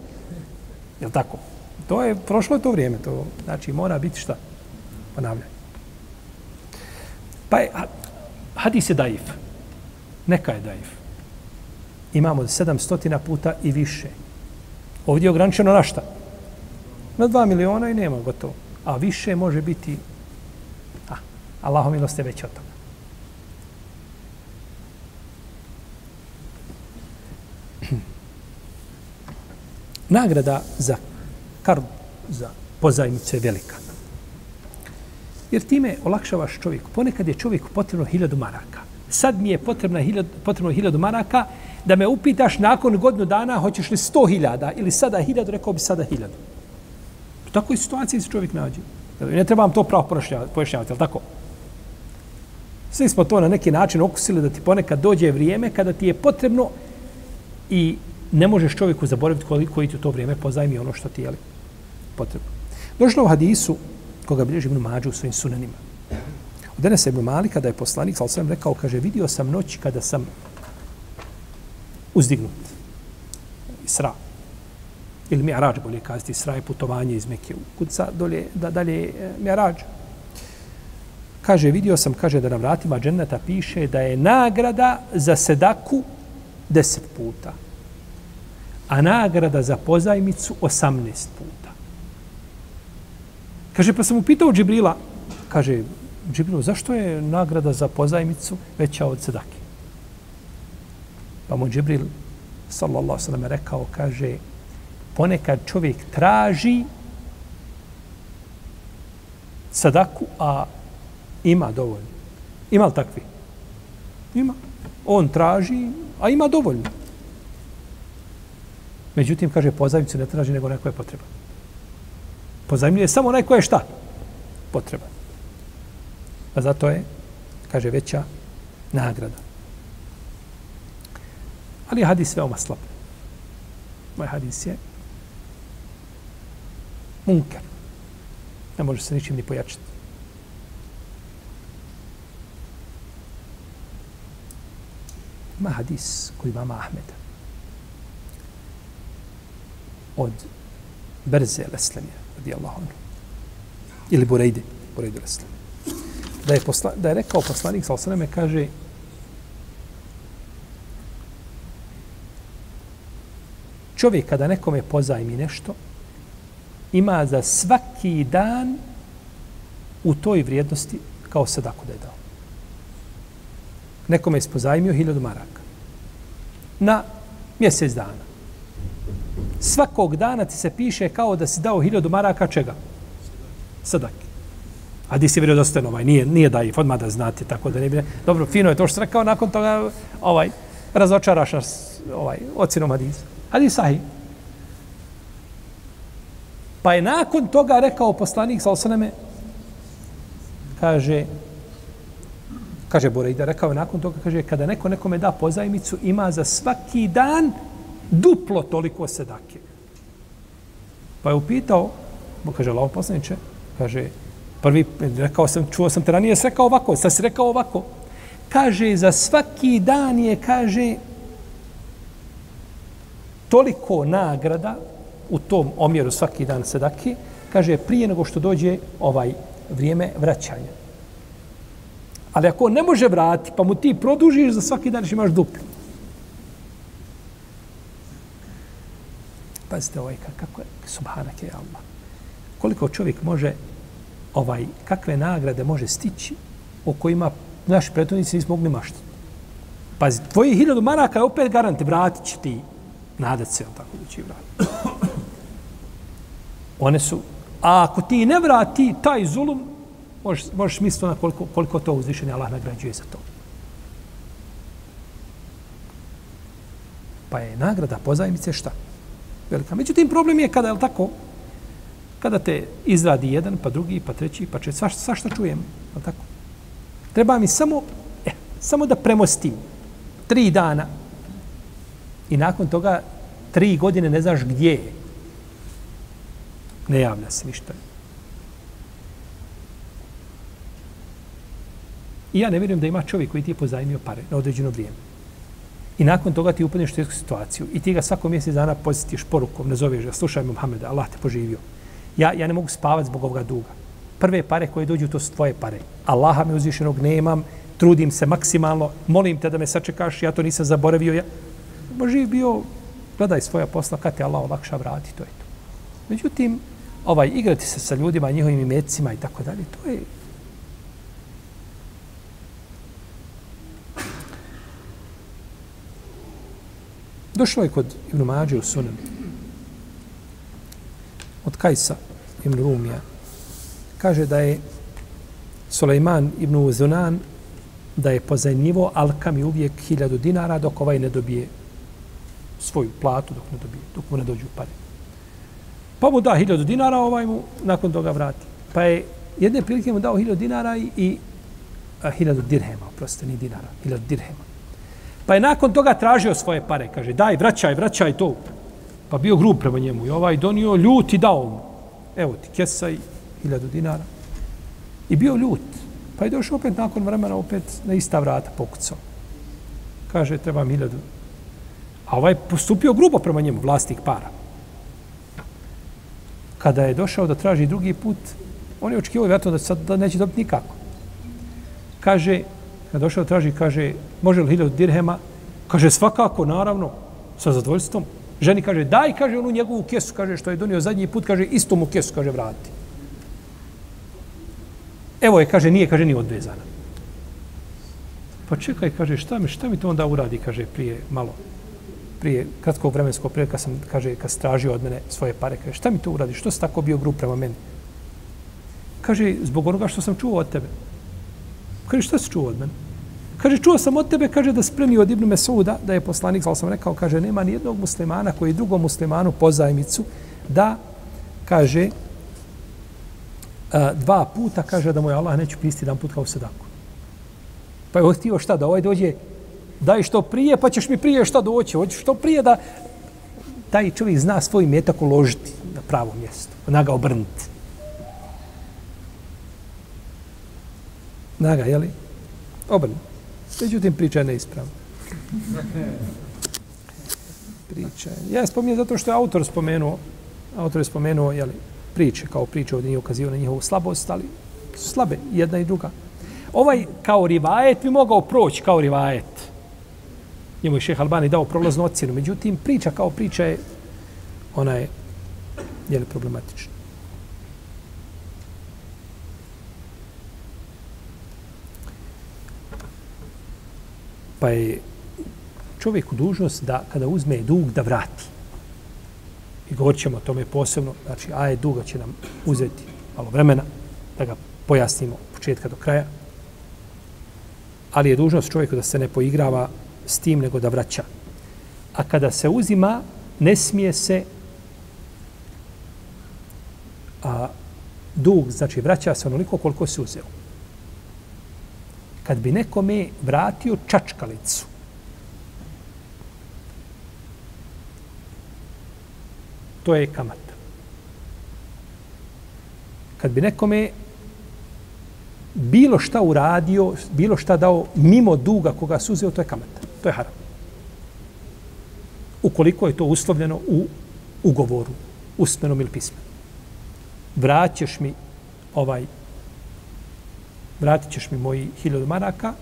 S1: Je tako? To je prošlo to vrijeme. To, znači, mora biti šta? Ponavljaj. Pa je, hadis je daif. Neka je daif. Imamo 700 puta i više. Ovdje je ograničeno na šta? Na 2 miliona i nema gotovo. A više može biti a, Allahom milost je već od toga. Nagrada za karb, za pozajmicu je velika. Jer time olakšavaš čovjeku. Ponekad je čovjeku potrebno hiljadu maraka. Sad mi je potrebno hiljadu, potrebno hiljadu maraka da me upitaš nakon godinu dana hoćeš li sto hiljada ili sada hiljadu, rekao bi sada hiljadu. U takvoj situaciji se čovjek nađe. Ne trebam to pravo pojašnjavati, ali tako? Svi smo to na neki način okusili da ti ponekad dođe vrijeme kada ti je potrebno i ne možeš čovjeku zaboraviti koliko ti u to vrijeme pozajmi ono što ti je potrebno. Došlo u hadisu koga bilježi Ibn Mađu u svojim sunanima. Od Enesa Ibn Mali, kada je poslanik, sal sam rekao, kaže, vidio sam noć kada sam uzdignut. Isra. Ili Mi'arađ, bolje kazati, Isra je putovanje iz Mekije u Kudca, dolje, da dalje e, Kaže, vidio sam, kaže, da na vratima dženeta piše da je nagrada za sedaku deset puta a nagrada za pozajmicu 18 puta. Kaže, pa sam upitao Džibrila, kaže, Džibrilo, zašto je nagrada za pozajmicu veća od sedake? Pa mu Džibril, sallallahu sallam, rekao, kaže, ponekad čovjek traži sadaku, a ima dovoljno. Ima li takvi? Ima. On traži, a ima dovoljno. Međutim, kaže, pozajmicu ne traži nego neko je potreba. Pozajmljuje samo onaj ko je šta? Potreba. A zato je, kaže, veća nagrada. Ali je hadis veoma slab. Moj hadis je munker. Ne može se ničim ni pojačiti. Ima hadis koji ima Ahmeda od Berze Leslemija, radi Allah ono. Ili Burejde, Burejde Leslemija. Da je, posla, da je rekao poslanik, sal sveme, kaže, čovjek kada nekome pozajmi nešto, ima za svaki dan u toj vrijednosti kao sadaku da je dao. Nekome je spozajmio hiljadu maraka. Na mjesec dana svakog dana ti se piše kao da si dao hiljadu maraka čega? Sadaki. A di si vjerodostojno ovaj, nije, nije da ih odmah da znate, tako da ne bi... Dobro, fino je to što rekao, nakon toga ovaj, razočaraš nas ovaj, ocinom hadisa. Hadis sahih. Pa je nakon toga rekao poslanik sa osaname, kaže, kaže Borejda, rekao je nakon toga, kaže, kada neko nekome da pozajmicu, ima za svaki dan duplo toliko sedake. Pa je upitao, kaže, lao poslaniče, kaže, prvi, rekao sam, čuo sam te ranije, rekao ovako, sad si rekao ovako. Kaže, za svaki dan je, kaže, toliko nagrada u tom omjeru svaki dan sedake, kaže, prije nego što dođe ovaj vrijeme vraćanja. Ali ako ne može vrati, pa mu ti produžiš za svaki dan, imaš duplo. Pazite ovaj, kako je, subhanak je Allah. Koliko čovjek može, ovaj, kakve nagrade može stići o kojima naši pretunici nismo mogli maštiti. Pazi, tvoji hiljadu maraka je opet garant, vratit će ti nadat se, tako da će vratiti. One su, a ako ti ne vrati taj zulum, možeš, možeš misliti na koliko, koliko to uzvišenje Allah nagrađuje za to. Pa je nagrada pozajmice šta? Velika. Međutim, problem je kada, je tako, kada te izradi jedan, pa drugi, pa treći, pa četiri, svašta, svašta čujem, je tako? Treba mi samo, eh, samo da premostim tri dana i nakon toga tri godine ne znaš gdje je. Ne javlja se ništa. I ja ne vjerujem da ima čovjek koji ti je pozajmio pare na određeno vrijeme. I nakon toga ti upadneš u tešku situaciju i ti ga svako mjesec dana posjetiš porukom, nazoveš ga, slušaj Muhammeda, Allah te poživio. Ja, ja ne mogu spavati zbog ovoga duga. Prve pare koje dođu, to su tvoje pare. Allaha me uzvišenog nemam, trudim se maksimalno, molim te da me sačekaš, ja to nisam zaboravio. Ja... Boži bio, gledaj svoja posla, kad te Allah olakša vrati, to je to. Međutim, ovaj, igrati se sa ljudima, njihovim imecima i tako dalje, to je Došlo je kod Ibn Mađe u Sunan. Od Kajsa Ibn Rumija. Kaže da je Sulejman Ibn Uzunan da je pozajnjivo Alkami uvijek hiljadu dinara dok ovaj ne dobije svoju platu, dok ne dobije, dok mu ne dođu pare. Pa mu da hiljadu dinara, ovaj mu nakon toga vrati. Pa je jedne prilike mu dao hiljadu dinara i, i a, hiljadu dirhema, oprostite, ni dinara, hiljadu dirhema. Pa je nakon toga tražio svoje pare. Kaže, daj, vraćaj, vraćaj to. Pa bio grub prema njemu. I ovaj donio ljut i dao mu. Evo ti, kesa i hiljadu dinara. I bio ljut. Pa je došao opet nakon vremena, opet na ista vrata pokucao. Kaže, treba mi hiljadu. A ovaj postupio grubo prema njemu, vlastnik para. Kada je došao da traži drugi put, on je očekivao vjerojatno da, sad, da neće dobiti nikako. Kaže, kad došao traži, kaže, može li hiljadu dirhema? Kaže, svakako, naravno, sa zadovoljstvom. Ženi kaže, daj, kaže, onu njegovu kesu, kaže, što je donio zadnji put, kaže, istu mu kesu, kaže, vrati. Evo je, kaže, nije, kaže, ni odvezana. Pa čekaj, kaže, šta mi, šta mi to onda uradi, kaže, prije malo, prije kratkog vremenskog prije, kad sam, kaže, kad stražio od mene svoje pare, kaže, šta mi to uradi, što si tako bio grup prema meni? Kaže, zbog onoga što sam čuo od tebe. Kaže, šta si čuo od mene? Kaže, čuo sam od tebe, kaže, da spremi od Ibnu Mesuda, da je poslanik, ali sam rekao, kaže, nema ni jednog muslimana koji drugom muslimanu pozajmicu, da, kaže, e, dva puta, kaže, da mu je Allah neće pristi jedan put kao sedaku. Pa je htio šta, da ovaj dođe, daj što prije, pa ćeš mi prije šta doći, hoćeš što prije da taj čovjek zna svoj metak uložiti na pravo mjesto, na ga obrnuti. Naga, jeli? Obrnuti. Međutim, priča je neispravna. Priča je. Ja spominjem zato što je autor spomenuo, autor je spomenuo, jeli, priče, kao priče ovdje nije ukazio na njihovu slabost, ali slabe, jedna i druga. Ovaj kao rivajet bi mogao proći kao rivajet. Njemu je šeh Albani dao prolaznu ocjenu. Međutim, priča kao priča je, ona je, jeli, problematična. Pa je čovjeku dužnost da kada uzme dug da vrati. I govorit ćemo o tome posebno. Znači, ajet duga će nam uzeti malo vremena da ga pojasnimo od početka do kraja. Ali je dužnost čovjeku da se ne poigrava s tim, nego da vraća. A kada se uzima, ne smije se a, dug, znači vraća se onoliko koliko se uzeo. Kad bi nekome vratio čačkalicu, to je kamata. Kad bi nekome bilo šta uradio, bilo šta dao mimo duga koga suzeo, uzeo, to je kamata. To je haram. Ukoliko je to uslovljeno u ugovoru, usmenom ili pismenom. Vraćeš mi ovaj, vratit ćeš mi moji hiljadu maraka,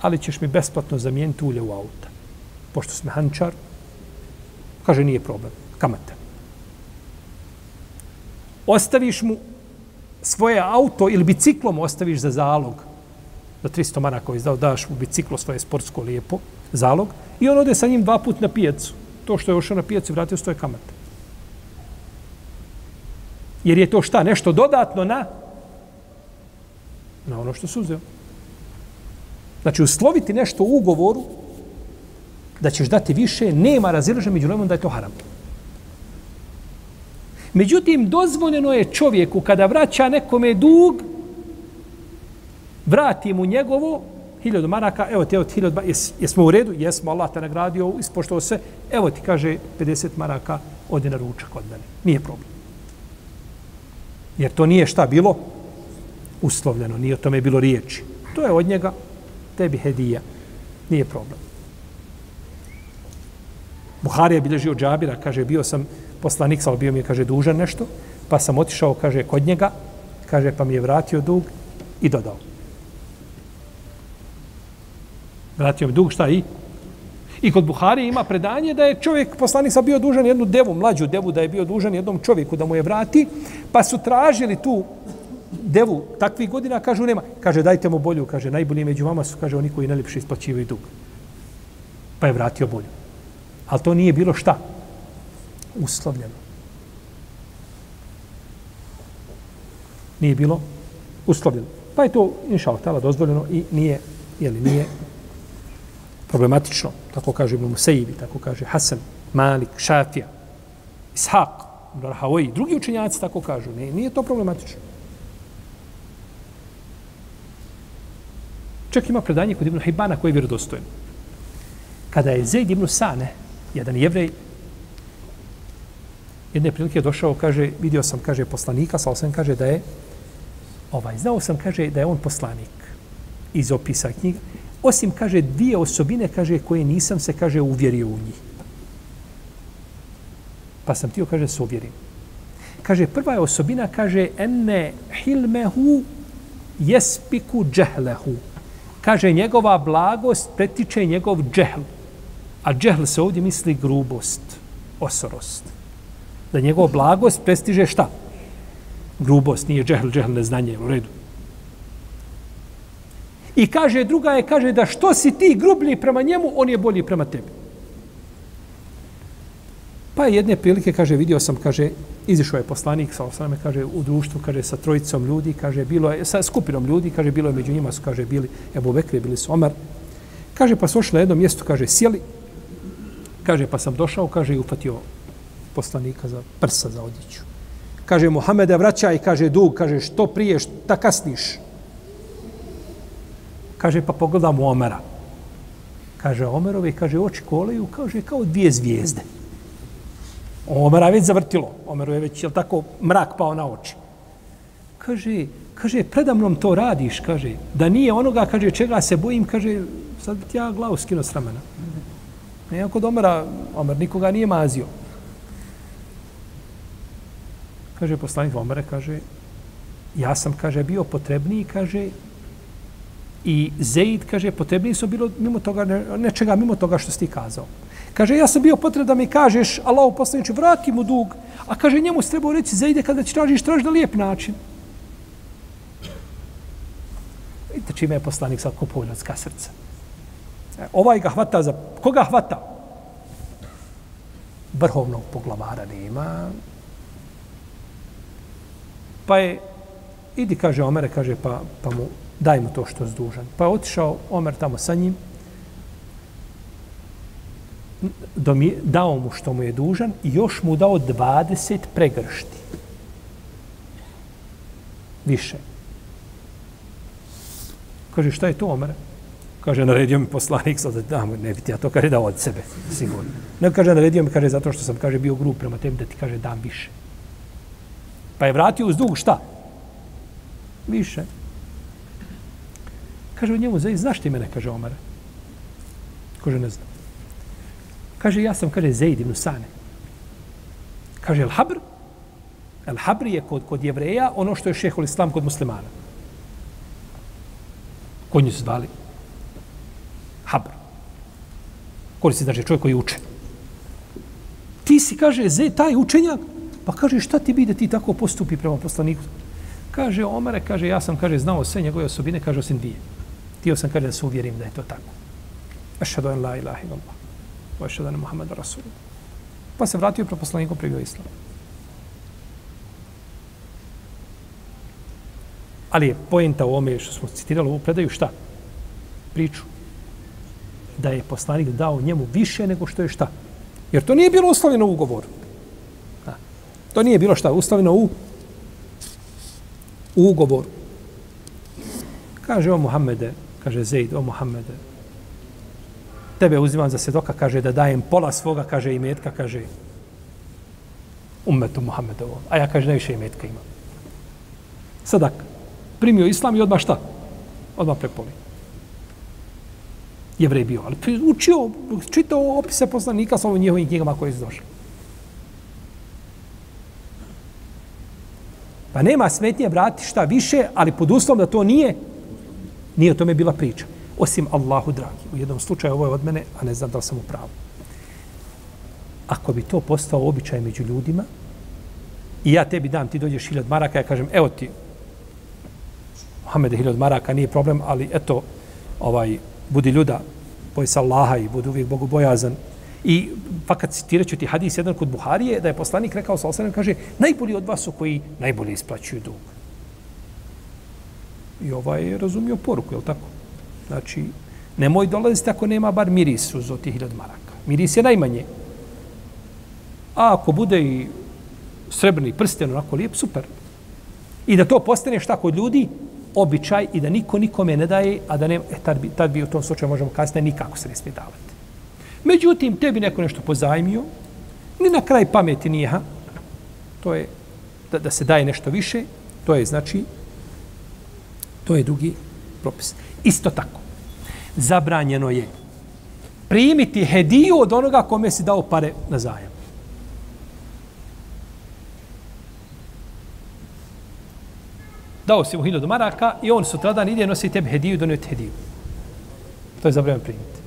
S1: ali ćeš mi besplatno zamijeniti ulje u auta. Pošto sam hančar, kaže nije problem kamata. Ostaviš mu svoje auto ili biciklom ostaviš za zalog za 300 maraka izdao, daš mu biciklo svoje sportsko lijepo, zalog, i on ode sa njim dva put na pijacu. To što je ošao na pijacu i vratio stoje kamate. Jer je to šta? Nešto dodatno na na ono što su uzeo. Znači, usloviti nešto u ugovoru da ćeš dati više, nema razilaža među lemom da je to haram. Međutim, dozvoljeno je čovjeku kada vraća nekome dug, vrati mu njegovo hiljadu maraka, evo ti, evo ti hiljadu, jes, jesmo u redu, jesmo, Allah te nagradio, ispoštao se, evo ti kaže 50 maraka, ode na ručak od mene. Nije problem. Jer to nije šta bilo uslovljeno, nije o tome bilo riječi. To je od njega tebi hedija. Nije problem. Buharija bilježi od džabira, kaže, bio sam poslanik, sal bio mi je, kaže, dužan nešto, pa sam otišao, kaže, kod njega, kaže, pa mi je vratio dug i dodao. Vratio mi dug, šta i? I kod Buhari ima predanje da je čovjek, poslanik sam bio dužan jednu devu, mlađu devu, da je bio dužan jednom čovjeku da mu je vrati, pa su tražili tu devu takvih godina, kažu nema. Kaže, dajte mu bolju, kaže, najbolji među vama su, kaže, oni koji najljepše isplaćivaju dug. Pa je vratio bolju. Ali to nije bilo šta? Uslovljeno. Nije bilo uslovljeno. Pa je to, inša Allah, dozvoljeno i nije, jeli, nije problematično, tako kaže Ibn Musaibi, tako kaže Hasan, Malik, Šafija, Ishaq, Rahavoj, drugi učenjaci tako kažu. Ne, nije to problematično. Čak ima predanje kod Ibn Hibana koji je vjerodostojen. Kada je Zaid Ibn Sane, jedan jevrej, jedne prilike je došao, kaže, vidio sam, kaže, poslanika, sa osam kaže da je, ovaj, znao sam, kaže, da je on poslanik iz opisa knjiga, Osim, kaže, dvije osobine, kaže, koje nisam se, kaže, uvjerio u njih. Pa sam tio, kaže, se uvjerim. Kaže, prva je osobina, kaže, enne hilmehu jespiku džehlehu. Kaže, njegova blagost pretiče njegov džehl. A džehl se ovdje misli grubost, osorost. Da njegov blagost prestiže šta? Grubost, nije džehl, džehl neznanje, u redu. I kaže, druga je, kaže da što si ti grublji prema njemu, on je bolji prema tebi. Pa jedne prilike, kaže, vidio sam, kaže, izišao je poslanik, sa osrame, kaže, u društvu, kaže, sa trojicom ljudi, kaže, bilo je, sa skupinom ljudi, kaže, bilo je među njima, su, kaže, bili Ebu Bekri, bili su Omar. Kaže, pa su ošli na jedno mjesto, kaže, sjeli. Kaže, pa sam došao, kaže, i ufatio poslanika za prsa za odjeću. Kaže, Muhammede, vraćaj, kaže, dug, kaže, što prije, šta kasniš? Kaže, pa pogledam u Omera. Kaže, Omerovi, kaže, oči koleju, kaže, kao dvije zvijezde. Omera već zavrtilo. Omeru je već, jel tako, mrak pao na oči. Kaže, kaže, predamnom to radiš, kaže, da nije onoga, kaže, čega se bojim, kaže, sad bi ti ja glavu skino s ramena. Ne, kod Omera, Omer nikoga nije mazio. Kaže, poslanik Omere, kaže, ja sam, kaže, bio potrebniji, kaže, I Zeid, kaže, potrebniji su bilo mimo toga, nečega mimo toga što si ti kazao. Kaže, ja sam bio potreb da mi kažeš, Allah poslaniče, vrati mu dug. A kaže, njemu se trebao reći, zaide kada će tražiš, traži na lijep način. Vidite čime je poslanik sad kupao ljudska srca. E, ovaj ga hvata za... Koga hvata? vrhovnog poglavara nema. Pa je, idi, kaže Omere, kaže, pa, pa mu daj mu to što je zdužan. Pa je otišao Omer tamo sa njim, dao mu što mu je dužan i još mu dao 20 pregršti. Više. Kaže, šta je to, Omer? Kaže, naredio mi poslanik, sad da, ne biti ja to, kaže, da od sebe, sigurno. Ne kaže, naredio mi, kaže, zato što sam, kaže, bio grup prema tebi, da ti, kaže, dam više. Pa je vratio uz dug, šta? Više. Kaže, u njemu, znaš ti mene, kaže Omer? Kaže, ne zna. Kaže, ja sam, kaže, Zaid ibn Sane. Kaže, El Habr? El Habr je kod, kod jevreja ono što je šehol islam kod muslimana. Kod nju se zvali Habr. Koristi, znači, čovjek koji uče. Ti si, kaže, Zaid, taj učenjak, pa kaže, šta ti bi da ti tako postupi prema poslaniku? Kaže, Omare, kaže, ja sam, kaže, znao sve njegove osobine, kaže, osim dvije. Tio sam, kaže, da se uvjerim da je to tako. Ašhadu en la ilaha illallah wa ashhadu anna Muhammadar rasul. Pa se vratio pro poslaniku privio islam. Ali je pojenta u ome što smo citirali u predaju šta? Priču. Da je poslanik dao njemu više nego što je šta? Jer to nije bilo uslovljeno u ugovoru. Da. To nije bilo šta? Uslovljeno u, u ugovoru. Kaže o Muhammede, kaže Zaid, o Muhammede, tebe uzimam za sedoka, kaže da dajem pola svoga, kaže i metka, kaže umetu Muhammedovom. A ja kaže najviše i metka imam. Sadak. Primio islam i odmah šta? Odmah prepoli. Jevrej bio. Ali učio, čitao opise poslanika sa ovim njihovim knjigama koje su došli. Pa nema smetnje vratiti šta više, ali pod uslovom da to nije, nije o tome bila priča osim Allahu dragi. U jednom slučaju ovo je od mene, a ne znam da li sam u pravu. Ako bi to postao običaj među ljudima, i ja tebi dam, ti dođeš hiljad maraka, ja kažem, evo ti, Mohamede, hiljad maraka, nije problem, ali eto, ovaj, budi ljuda, boj sa Allaha i budi uvijek bogobojazan. I fakat citirat ću ti hadis jedan kod Buharije, da je poslanik rekao sa osanem, kaže, najbolji od vas su koji najbolje isplaćuju dug. I ovaj je razumio poruku, je li tako? Znači, nemoj dolaziti ako nema bar miris uz oti hiljad maraka. Miris je najmanje. A ako bude i srebrni prsten, onako lijep, super. I da to postane šta kod ljudi, običaj i da niko nikome ne daje, a da ne, e, tad, bi, tad bi u tom slučaju možemo kasnije nikako se ne smije davati. Međutim, tebi neko nešto pozajmio, ni na kraj pameti nije, ha? to je da, da se daje nešto više, to je znači, to je drugi propis. Isto tako, zabranjeno je primiti hediju od onoga kome si dao pare na zajam. Dao si mu hiljadu maraka i on sutradan ide nosi tebi hediju i donio ti hediju. To je zabranjeno primiti.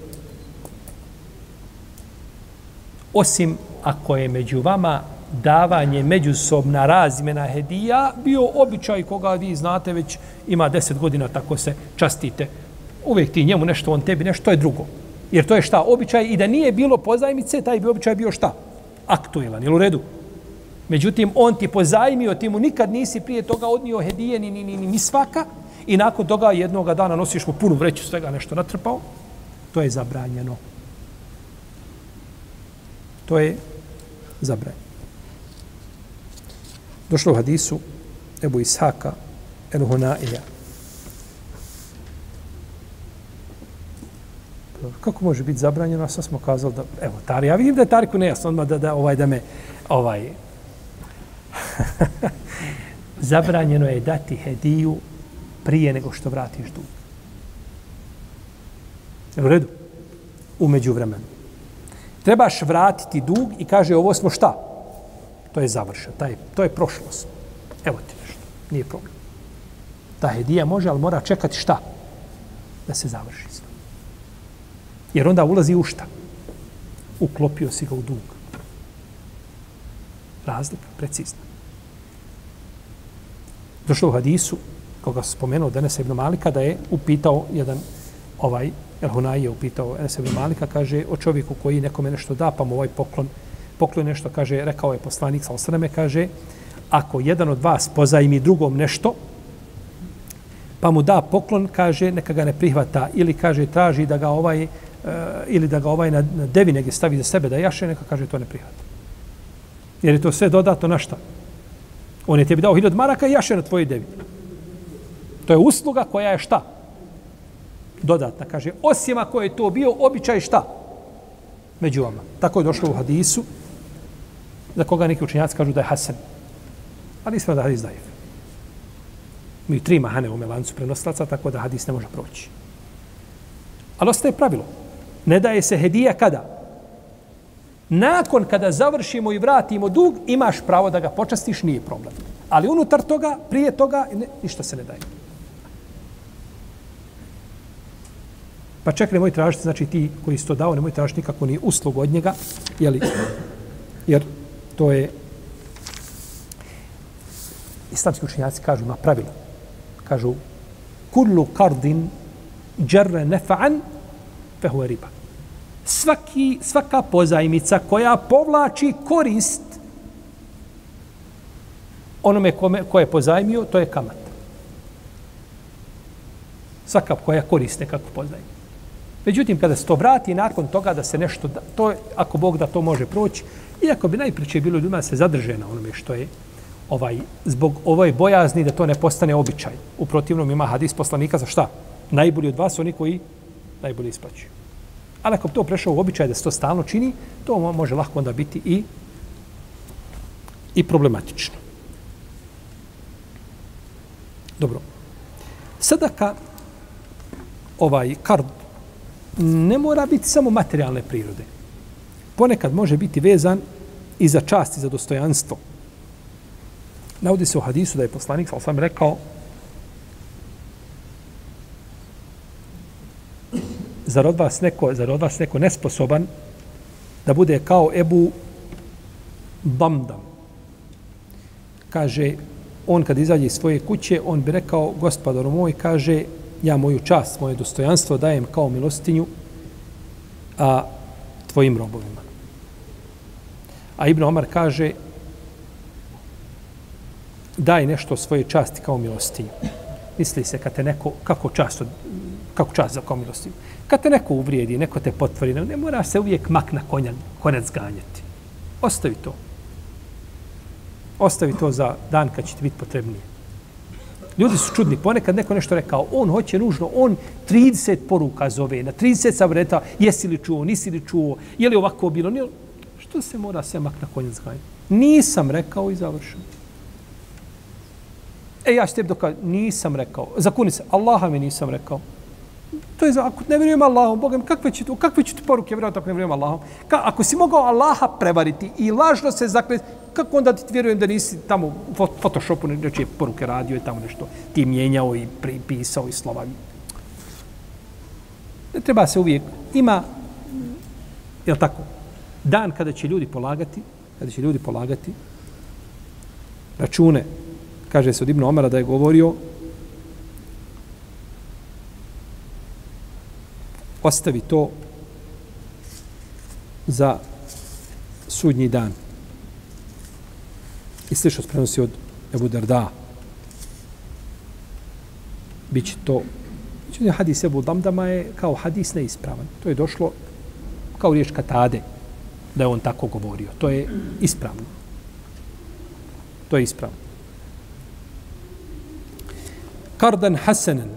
S1: Osim ako je među vama davanje međusobna razmjena hedija bio običaj koga vi znate već ima deset godina tako se častite. Uvijek ti njemu nešto, on tebi nešto, to je drugo. Jer to je šta? Običaj i da nije bilo pozajmice, taj bi običaj bio šta? Aktuelan, jel u redu? Međutim, on ti pozajmio, ti mu nikad nisi prije toga odnio hedije ni, ni, ni, ni, ni svaka i nakon toga jednoga dana nosiš mu punu vreću svega nešto natrpao, to je zabranjeno. To je zabranjeno. Došlo u hadisu Ebu Ishaka El Hunaija. Kako može biti zabranjeno? A sad smo kazali da, evo, Tari, ja vidim da je Tariku nejasno, odmah da, da, ovaj, da me, ovaj, zabranjeno je dati hediju prije nego što vratiš dug. U redu? Umeđu vremenu. Trebaš vratiti dug i kaže ovo smo šta? To je završeno, taj, to je prošlost. Evo ti nešto, nije problem. Ta hedija može, ali mora čekati šta? Da se završi sve. Jer onda ulazi u šta? Uklopio si ga u dug. Razlika, precizna. Došlo u hadisu, koga se spomenuo Denes ibn Malika, da je upitao jedan ovaj, El Hunaj je upitao Enes ibn Malika, kaže o čovjeku koji nekome nešto da, pa mu ovaj poklon poklon nešto, kaže, rekao je poslanik sa osreme, kaže, ako jedan od vas pozajmi drugom nešto, pa mu da poklon, kaže, neka ga ne prihvata, ili kaže, traži da ga ovaj, uh, ili da ga ovaj na, na devi negdje stavi za sebe da jaše, neka kaže, to ne prihvata. Jer je to sve dodato na šta? On je tebi dao hiljad maraka i jaše na tvojoj devi. To je usluga koja je šta? Dodatna. Kaže, osim ako je to bio običaj šta? Među vama. Tako je došlo u hadisu, za koga neki učenjaci kažu da je Hasan. Ali ispravno da hadis daje. Mi tri mahane u melancu prenoslaca, tako da hadis ne može proći. Ali ostaje pravilo. Ne daje se hedija kada? Nakon kada završimo i vratimo dug, imaš pravo da ga počastiš, nije problem. Ali unutar toga, prije toga, ne, ništa se ne daje. Pa čak nemoj tražiti, znači ti koji si to dao, nemoj tražiti nikako ni uslugu od njega, jeli, jer to je islamski učenjaci kažu, ima pravilo. Kažu, kullu kardin džerre nefa'an fehu riba. Svaki, svaka pozajmica koja povlači korist onome kome, ko je pozajmio, to je kamat. Svaka koja koriste kako pozajmio. Međutim, kada se to vrati nakon toga da se nešto, da, to ako Bog da to može proći, iako bi najpriče bilo ljudima se zadrže na onome što je ovaj, zbog ovoj bojazni da to ne postane običaj. U protivnom ima hadis poslanika za šta? Najbolji od vas oni koji najbolje isplaćuju. Ali ako bi to prešao u običaj da se to stalno čini, to može lahko onda biti i i problematično. Dobro. Sadaka, ovaj kard, ne mora biti samo materijalne prirode. Ponekad može biti vezan i za čast i za dostojanstvo. Navodi se u hadisu da je poslanik, sam sam rekao, zar od vas neko, zar od vas neko nesposoban da bude kao Ebu Bamdam. Kaže, on kad izađe iz svoje kuće, on bi rekao, gospodaru moj, kaže, ja moju čast, moje dostojanstvo dajem kao milostinju a tvojim robovima. A Ibn Omar kaže, daj nešto svoje časti kao milostinju. Misli se kad te neko, kako čast, kako čast za kao milostinju. Kad te neko uvrijedi, neko te potvori, ne mora se uvijek mak na konja, konac ganjati. Ostavi to. Ostavi to za dan kad će ti biti potrebnije. Ljudi su čudni. Ponekad neko nešto rekao, on hoće nužno, on 30 poruka zove, na 30 savreta, jesi li čuo, nisi li čuo, je li ovako bilo, nije Što se mora semak na konjac ganjati? Nisam rekao i završeno. E, ja ću tebi dokazati, nisam rekao. Zakuni se, Allaha mi nisam rekao. To je ako ne vjerujem Allahom, Bogam, kakve će, kakve će ti poruke vjerovati ako ne vjerujem Allahom? Ka, ako si mogao Allaha prevariti i lažno se zakljeti, kako onda ti vjerujem da nisi tamo u Photoshopu neče poruke radio i tamo nešto ti mijenjao i pripisao i slova. Ne treba se uvijek, ima, je tako, dan kada će ljudi polagati, kada će ljudi polagati račune, kaže se od Ibn Omara da je govorio, ostavi to za sudnji dan. I slično se prenosi od Ebu Darda. Biće to... Hadis Ebu Damdama je kao hadis neispravan. To je došlo kao riječ katade da je on tako govorio. To je ispravno. To je ispravno. Kardan Hasanan.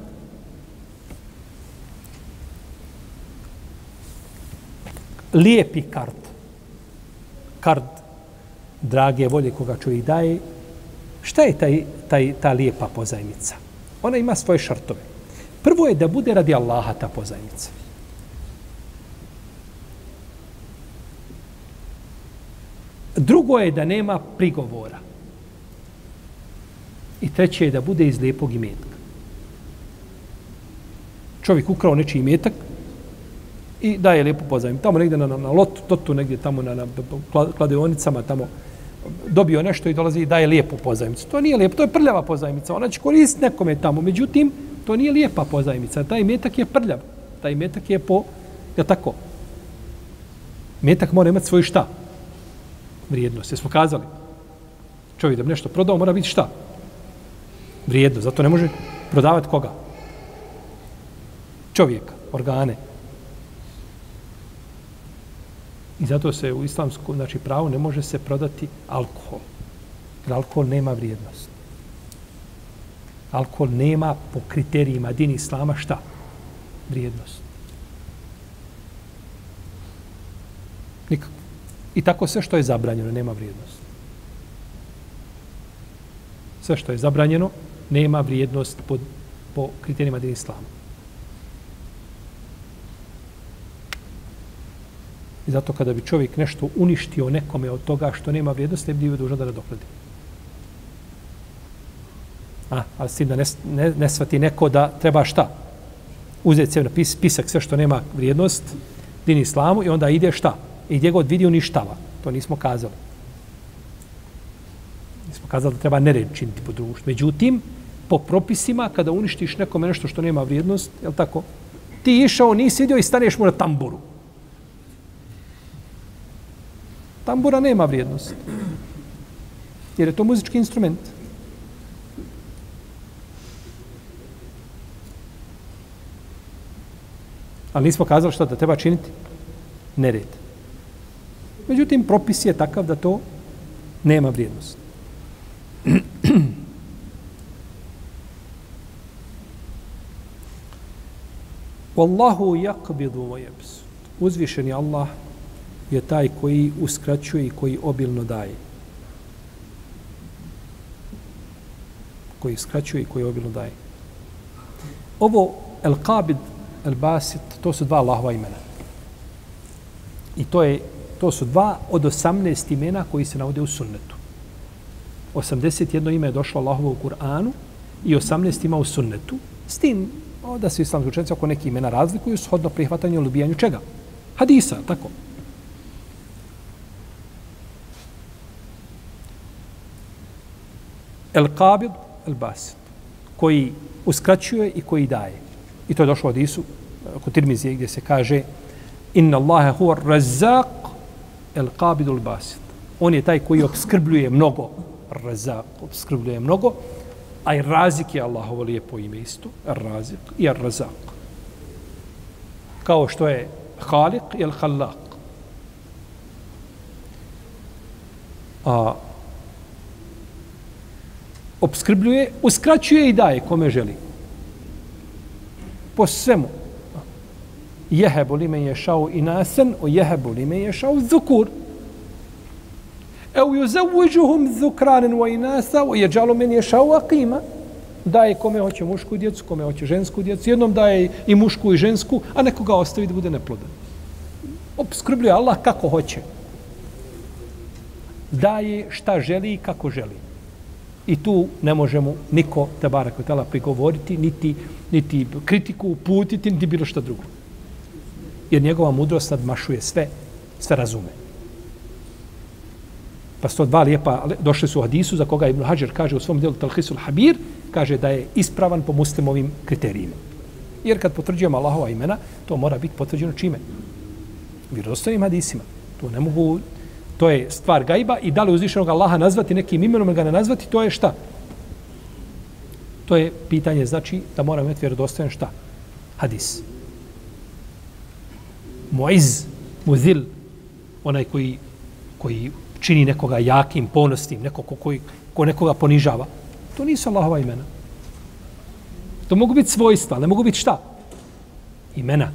S1: Lijepi kard. Kard drage volje koga čovjek daje, šta je taj, taj, ta lijepa pozajmica? Ona ima svoje šartove. Prvo je da bude radi Allaha ta pozajmica. Drugo je da nema prigovora. I treće je da bude iz lijepog imetka. Čovjek ukrao nečiji imetak i daje lijepu pozajmicu. Tamo negdje na, na, na lotu, totu, negdje tamo na, na kladionicama, tamo dobio nešto i dolazi i daje lijepu pozajmicu. To nije lijepo, to je prljava pozajmica. Ona će koristiti nekome tamo. Međutim, to nije lijepa pozajmica. Taj metak je prljav. Taj metak je po... Je tako? Metak mora imati svoj šta? Vrijednost. Jesmo kazali? Čovjek da bi nešto prodao, mora biti šta? Vrijednost. Zato ne može prodavati koga? Čovjeka, organe. I zato se u islamskom znači, pravu ne može se prodati alkohol. Jer alkohol nema vrijednost. Alkohol nema po kriterijima din islama šta? Vrijednost. Nikako. I tako sve što je zabranjeno nema vrijednost. Sve što je zabranjeno nema vrijednost po, po kriterijima din islama. I zato kada bi čovjek nešto uništio nekome od toga što nema vrijednosti, ne bi bio dužan da nadokladi. A, ali s tim da ne, ne, ne svati neko da treba šta? Uzeti se na pis, pisak sve što nema vrijednost, din islamu i onda ide šta? I gdje god vidi uništava. To nismo kazali. Nismo kazali da treba nered činiti po društvu. Međutim, po propisima, kada uništiš nekome nešto što nema vrijednost, je tako? Ti išao, nisi vidio i staneš mu na tamburu. Tambura nema vrijednost. Jer je to muzički instrument. Ali nismo kazali što da treba činiti? Nered. Međutim, propis je takav da to nema vrijednost. Wallahu yaqbidu wa yabsut. Uzvišeni Allah je taj koji uskraćuje i koji obilno daje. Koji uskraćuje i koji obilno daje. Ovo El Qabid, El Basit, to su dva Allahova imena. I to, je, to su dva od 18 imena koji se navode u sunnetu. 81 ime je došlo Allahovu u Kur'anu i 18 ima u sunnetu. S tim da se islamski učenci oko neki imena razlikuju shodno prihvatanju ili ubijanju čega? Hadisa, tako. El Qabid, El Basit, koji uskraćuje i koji daje. I to je došlo od Isu, eh, kod Tirmizije, gdje se kaže Inna Allahe huwa razzaq El qabidul Basit. On je taj koji obskrbljuje mnogo. Razak, obskrbljuje mnogo. A i razik je Allahovo lijepo ime isto. Razik i razak. Kao što je Halik i El Halak. A obskrbljuje, uskraćuje i daje kome želi. Po svemu. Jehebu li men ješao i nasen, o jehebu li men ješao zukur. Evo ju zavuđuhum zukranen o inasa, o jeđalu men ješao akima. Daje kome hoće mušku djecu, kome hoće žensku djecu. Jednom daje i mušku i žensku, a nekoga ostavi da bude neplodan. Obskrbljuje Allah kako hoće. Daje šta želi i kako želi. I tu ne možemo niko te barak prigovoriti, niti, niti kritiku uputiti, niti bilo šta drugo. Jer njegova mudrost nadmašuje sve, sve razume. Pa sto dva lijepa, došli su u hadisu za koga Ibn Hajar kaže u svom delu Talhisul Habir, kaže da je ispravan po muslimovim kriterijima. Jer kad potvrđujemo Allahova imena, to mora biti potvrđeno čime? Vjerodostojnim hadisima. To ne mogu to je stvar gajba i da li uzvišenog Allaha nazvati nekim imenom ili ga ne nazvati, to je šta? To je pitanje, znači da moramo imati vjerodostojan šta? Hadis. Muiz, muzil, onaj koji, koji čini nekoga jakim, ponosnim, neko ko, koji, ko nekoga ponižava. To nisu Allahova imena. To mogu biti svojstva, ne mogu biti šta? Imena.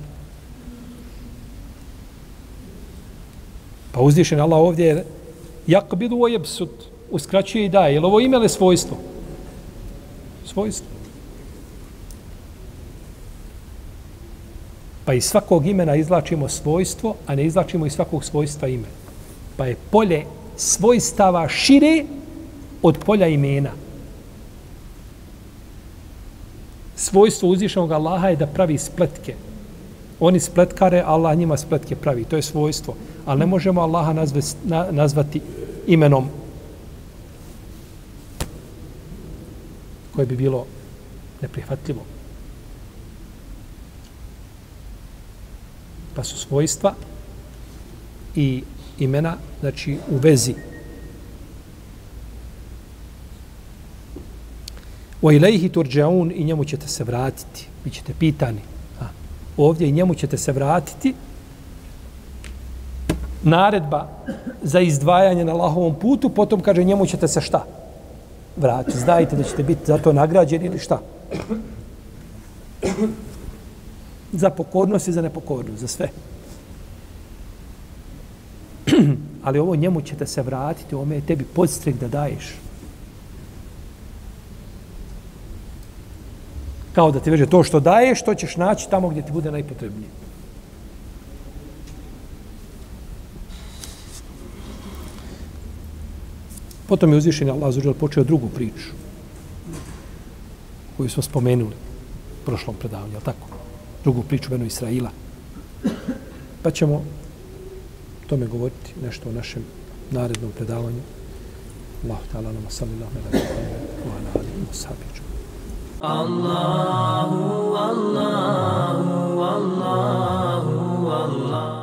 S1: Pa uzdišen Allah ovdje je jakbidu o jebsut, uskraćuje i daje. Je li ovo ime ili svojstvo? Svojstvo. Pa iz svakog imena izlačimo svojstvo, a ne izlačimo iz svakog svojstva ime. Pa je polje svojstava šire od polja imena. Svojstvo uzvišenog Allaha je da pravi spletke. Oni spletkare, Allah njima spletke pravi. To je svojstvo ali ne možemo Allaha nazve, na, nazvati imenom koje bi bilo neprihvatljivo. Pa su svojstva i imena, znači u vezi. Wa ilaihi turđaun i njemu ćete se vratiti. bit ćete pitani. A, ovdje i njemu ćete se vratiti. Naredba za izdvajanje na Allahovom putu, potom kaže njemu ćete se šta? Vratiti. Znajte da ćete biti za to nagrađeni ili šta? Za pokornost i za nepokornost, za sve. Ali ovo njemu ćete se vratiti, ome je tebi podstrek da daješ. Kao da ti veže to što daješ, to ćeš naći tamo gdje ti bude najpotrebnije. Potom je uzvišen Allah zađer počeo drugu priču koju smo spomenuli u prošlom predavanju, tako? drugu priču Beno Israila. Pa ćemo tome govoriti nešto o našem narednom predavanju. Allah ta'ala nama sami lahme da Allahu, Allahu, Allahu, Allahu, Allahu, Allahu, Allahu.